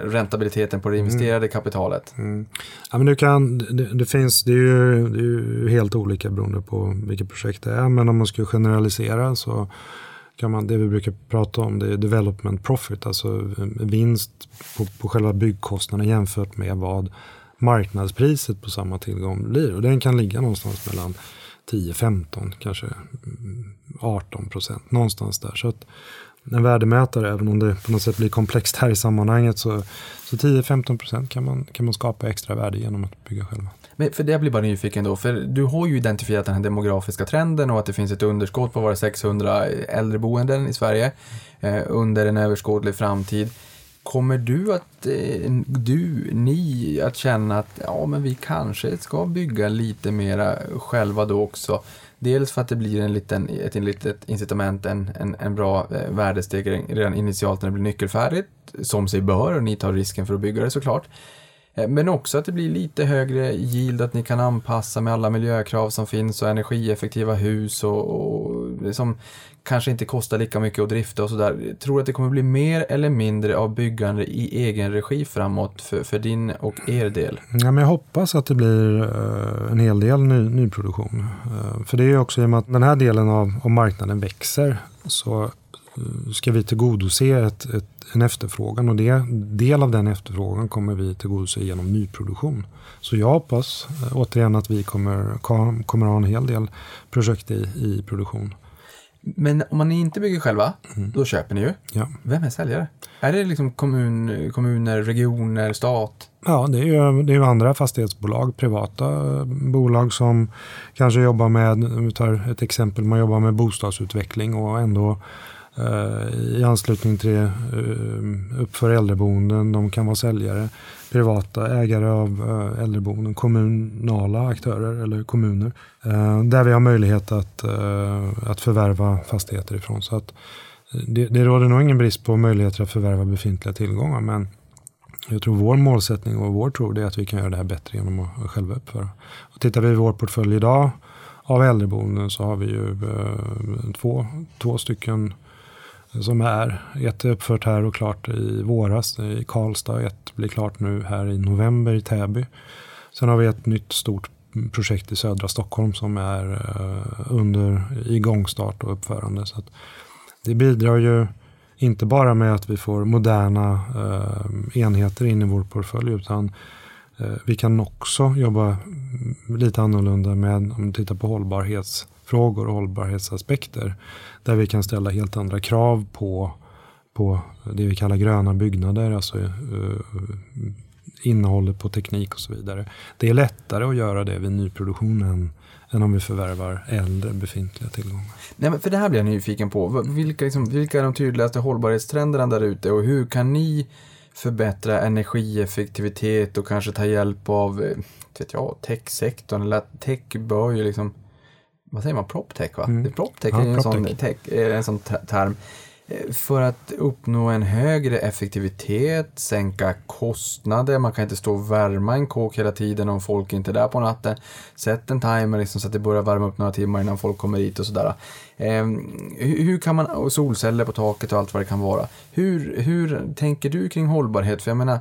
räntabiliteten på det investerade kapitalet. Mm. Ja, men du kan, det, det finns, det är, ju, det är ju helt olika beroende på vilket projekt det är. Men om man ska generalisera så kan man, det vi brukar prata om det är development profit, alltså vinst på, på själva byggkostnaden jämfört med vad marknadspriset på samma tillgång blir. Och den kan ligga någonstans mellan 10-15, kanske mm, 18 procent, någonstans där. Så att en värdemätare, även om det på något sätt blir komplext här i sammanhanget, så, så 10-15 procent kan man, kan man skapa extra värde genom att bygga själva. Men för det blir bara nyfiken då, för du har ju identifierat den här demografiska trenden och att det finns ett underskott på våra 600 äldreboenden i Sverige eh, under en överskådlig framtid. Kommer du att, eh, du, ni, att känna att ja, men vi kanske ska bygga lite mera själva då också? Dels för att det blir en liten, ett litet incitament, en, en, en bra eh, värdestegring redan initialt när det blir nyckelfärdigt, som sig bör, och ni tar risken för att bygga det såklart. Eh, men också att det blir lite högre yield, att ni kan anpassa med alla miljökrav som finns och energieffektiva hus och, och liksom kanske inte kostar lika mycket att drifta och sådär. Tror du att det kommer bli mer eller mindre av byggande i egen regi framåt för, för din och er del? Ja, men jag hoppas att det blir eh, en hel del ny, nyproduktion. Eh, för det är ju också i och med att den här delen av, av marknaden växer så eh, ska vi tillgodose ett, ett, en efterfrågan och det, del av den efterfrågan kommer vi tillgodose genom nyproduktion. Så jag hoppas eh, återigen att vi kommer, kommer ha en hel del projekt i, i produktion. Men om man inte bygger själva, då köper ni ju. Ja. Vem är säljare? Är det liksom kommun, kommuner, regioner, stat? Ja, det är, ju, det är ju andra fastighetsbolag, privata bolag som kanske jobbar med, om vi tar ett exempel, man jobbar med bostadsutveckling och ändå Eh, i anslutning till det uppför äldreboenden, de kan vara säljare, privata ägare av eh, äldreboenden, kommunala aktörer eller kommuner. Där vi har möjlighet att, att förvärva fastigheter ifrån. Så att det, det råder nog ingen brist på möjligheter att förvärva befintliga tillgångar men jag tror vår målsättning och vår tro det är att vi kan göra det här bättre genom att själva uppföra. Och tittar vi i vår portfölj idag av äldreboenden så har vi ju två, två stycken som är. Ett är uppfört här och klart i våras i Karlstad. Ett blir klart nu här i november i Täby. Sen har vi ett nytt stort projekt i södra Stockholm som är eh, under igångstart och uppförande. Så att det bidrar ju inte bara med att vi får moderna eh, enheter in i vår portfölj utan eh, vi kan också jobba lite annorlunda med om du tittar på hållbarhetsfrågor och hållbarhetsaspekter. Där vi kan ställa helt andra krav på, på det vi kallar gröna byggnader. Alltså eh, innehållet på teknik och så vidare. Det är lättare att göra det vid nyproduktionen än, om vi förvärvar äldre befintliga tillgångar. Nej, men för det här blir jag nyfiken på. Vilka, liksom, vilka är de tydligaste hållbarhetstrenderna där ute och hur kan ni förbättra energieffektivitet och kanske ta hjälp av eh, vet jag, techsektorn eller att tech bör ju liksom vad säger man, proptech va? Mm. Proptech Ja, är en sån, tech, är en sån te- term. Eh, För att uppnå en högre effektivitet, sänka kostnader, man kan inte stå och värma en kåk hela tiden om folk inte är där på natten. Sätt en timer liksom så att det börjar värma upp några timmar innan folk kommer hit och sådär. Eh, hur, hur kan man, och solceller på taket och allt vad det kan vara. Hur, hur tänker du kring hållbarhet? För jag menar,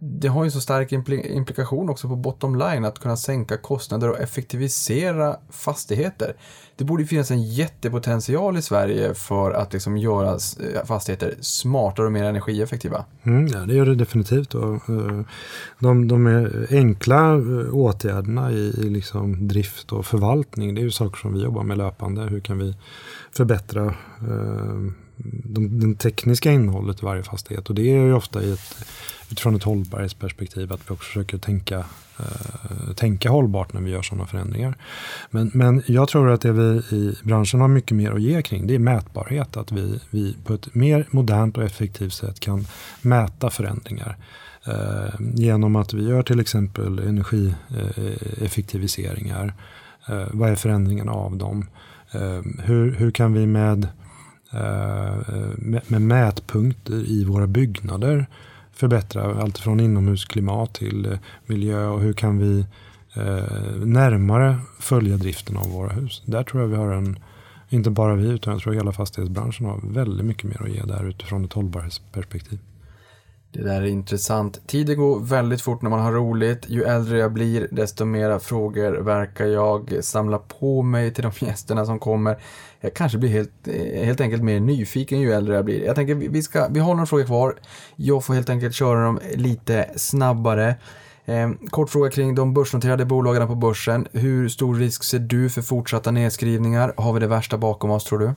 det har ju så stark implikation också på bottom line att kunna sänka kostnader och effektivisera fastigheter. Det borde ju finnas en jättepotential i Sverige för att liksom göra fastigheter smartare och mer energieffektiva. Mm, ja, det gör det definitivt. Och, eh, de, de enkla eh, åtgärderna i, i liksom drift och förvaltning, det är ju saker som vi jobbar med löpande. Hur kan vi förbättra eh, de, den tekniska innehållet i varje fastighet? Och det är ju ofta i ett, utifrån ett hållbarhetsperspektiv att vi också försöker tänka, eh, tänka hållbart när vi gör sådana förändringar. Men, men jag tror att det vi i branschen har mycket mer att ge kring det är mätbarhet. Att vi, vi på ett mer modernt och effektivt sätt kan mäta förändringar. Eh, genom att vi gör till exempel energieffektiviseringar. Eh, vad är förändringarna av dem? Eh, hur, hur kan vi med, eh, med, med mätpunkter i våra byggnader förbättra allt från inomhusklimat till eh, miljö och hur kan vi eh, närmare följa driften av våra hus. Där tror jag vi har en, inte bara vi utan jag tror hela fastighetsbranschen har väldigt mycket mer att ge där utifrån ett hållbarhetsperspektiv. Det där är intressant. Tiden går väldigt fort när man har roligt. Ju äldre jag blir, desto mera frågor verkar jag samla på mig till de gästerna som kommer. Jag kanske blir helt, eh, helt enkelt mer nyfiken ju äldre jag blir. Jag tänker vi, vi, ska, vi har några frågor kvar. Jag får helt enkelt köra dem lite snabbare. Eh, kort fråga kring de börsnoterade bolagen på börsen. Hur stor risk ser du för fortsatta nedskrivningar? Har vi det värsta bakom oss tror du?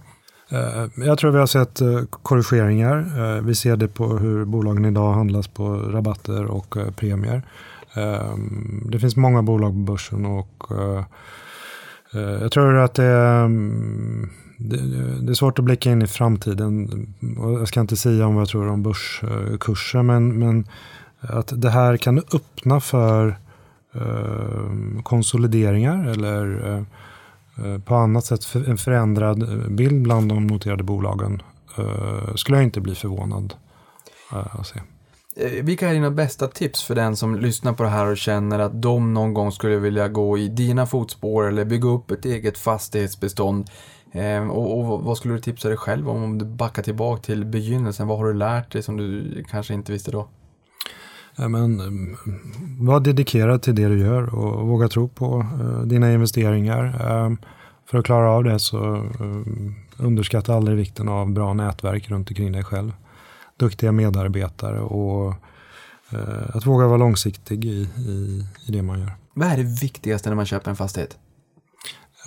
Eh, jag tror vi har sett eh, korrigeringar. Eh, vi ser det på hur bolagen idag handlas på rabatter och premier. Ehm, det finns många bolag på börsen och jag tror att det, mm, är, det, är svårt att blicka in i framtiden. Jag ska inte säga om vad jag tror om börskurser men, men att det här kan öppna för konsolideringar eller Eh, på annat sätt en förändrad eh, bild bland de noterade bolagen eh, skulle jag inte bli förvånad att se. Vilka är dina bästa tips för den som lyssnar på det här och känner att de någon gång skulle vilja gå i dina fotspår eller bygga upp ett eget fastighetsbestånd? Och, och vad skulle du tipsa dig själv om om du backar tillbaka till begynnelsen? Vad har du lärt dig som du kanske inte visste då? Men, mm, var dedikerad till det du gör och våga tro på eh, dina investeringar. Eh, för att klara av det så eh, underskatta aldrig vikten av bra nätverk runt omkring dig själv. Duktiga medarbetare och eh, att våga vara långsiktig i, i, i det man gör. Vad är det viktigaste när man köper en fastighet?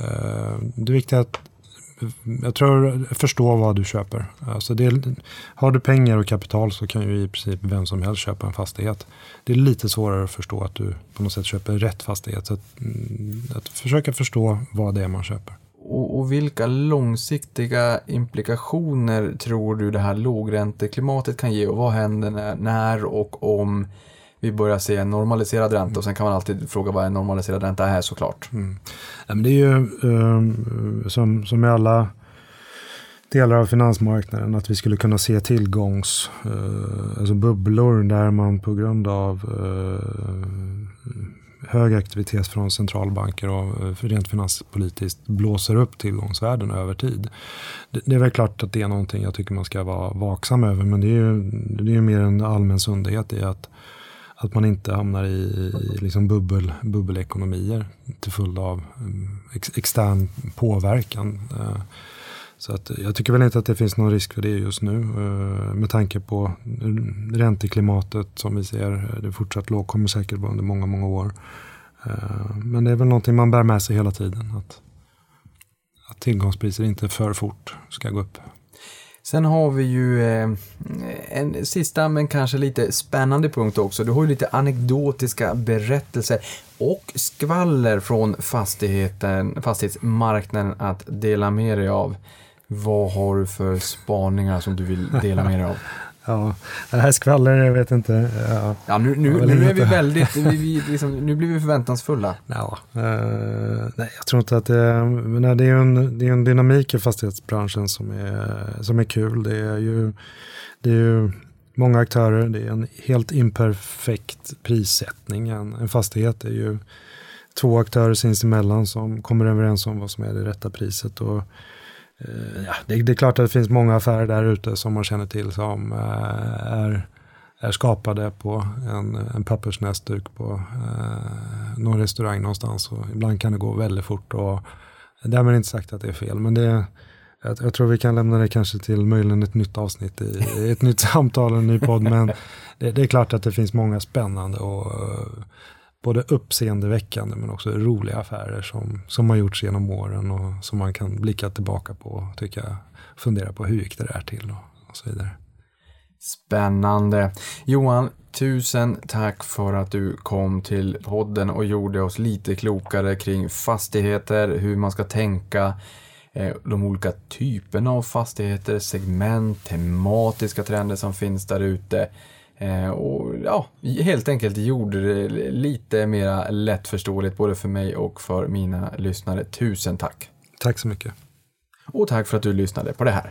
Eh, Det viktiga jag tror förstå vad du köper. Alltså det, har du pengar och kapital så kan ju i princip vem som helst köpa en fastighet. Det är lite svårare att förstå att du på något sätt köper rätt fastighet. Så att, mm, att försöka förstå vad det är man köper. Och, och vilka långsiktiga implikationer tror du det här lågränteklimatet kan ge och vad händer när, när och om vi börjar se en normaliserad ränta och sen kan man alltid fråga vad en normaliserad ränta är såklart. Mm. Ja, men det är ju eh, som, som i alla delar av finansmarknaden att vi skulle kunna se tillgångs, eh, alltså bubblor där man på grund av eh, hög aktivitet från centralbanker och eh, rent finanspolitiskt blåser upp tillgångsvärden över tid. Det, det är väl klart att det är någonting jag tycker man ska vara vaksam över men det är ju, det är ju mer en allmän sundhet i att att man inte hamnar i, i liksom bubbel, bubbelekonomier till följd av mm, ex, extern påverkan. Eh, så att jag tycker väl inte att det finns någon risk för det just nu eh, med tanke på mm, ränteklimatet som vi ser. Eh, det är fortsatt lågt, kommer säkert vara under många, många år. Men det är väl någonting man bär med sig hela tiden. Att, att tillgångspriser inte för fort ska gå upp. Sen har vi ju eh, en sista men kanske lite spännande punkt också. Du har ju lite anekdotiska berättelser och skvaller från fastigheten, fastighetsmarknaden att dela med dig av. Vad har du för spaningar som du vill dela med dig av? Ja, det här skvaller, jag vet inte. Ja, Ja, nu, nu, nu är vi väldigt, vi, vi, liksom, nu blir vi förväntansfulla. ja, eh, nej, jag tror inte att det, men nej, det är en, det är en dynamik i fastighetsbranschen som är, som är kul. Det är ju, det är ju många aktörer, det är en helt imperfekt prissättning. En, en fastighet är ju två aktörer sinsemellan som kommer överens om vad som är det rätta priset. Och, Eh, ja, det, det är klart att det finns många affärer där ute som man känner till som eh, är, är skapade på en, en pappersnäsduk på eh, någon restaurang någonstans. Och ibland kan det gå väldigt fort. Och, därmed inte sagt att det är fel, men det, jag, jag tror vi kan lämna det kanske till möjligen ett nytt avsnitt i, i ett nytt samtal, en ny podd. Men det, det är klart att det finns många spännande och både uppseendeväckande men också roliga affärer som, som har gjorts genom åren och som man kan blicka tillbaka på och tycka, fundera på hur gick det där till och, och så vidare. Spännande. Johan, tusen tack för att du kom till podden och gjorde oss lite klokare kring fastigheter, hur man ska tänka, eh, de olika typerna av fastigheter, segment, tematiska trender som finns där ute. Eh, Och ja, helt enkelt gjorde det lite mer lättförståeligt både för mig och för mina lyssnare. Tusen tack! Tack så mycket. Och tack för att du lyssnade på det här.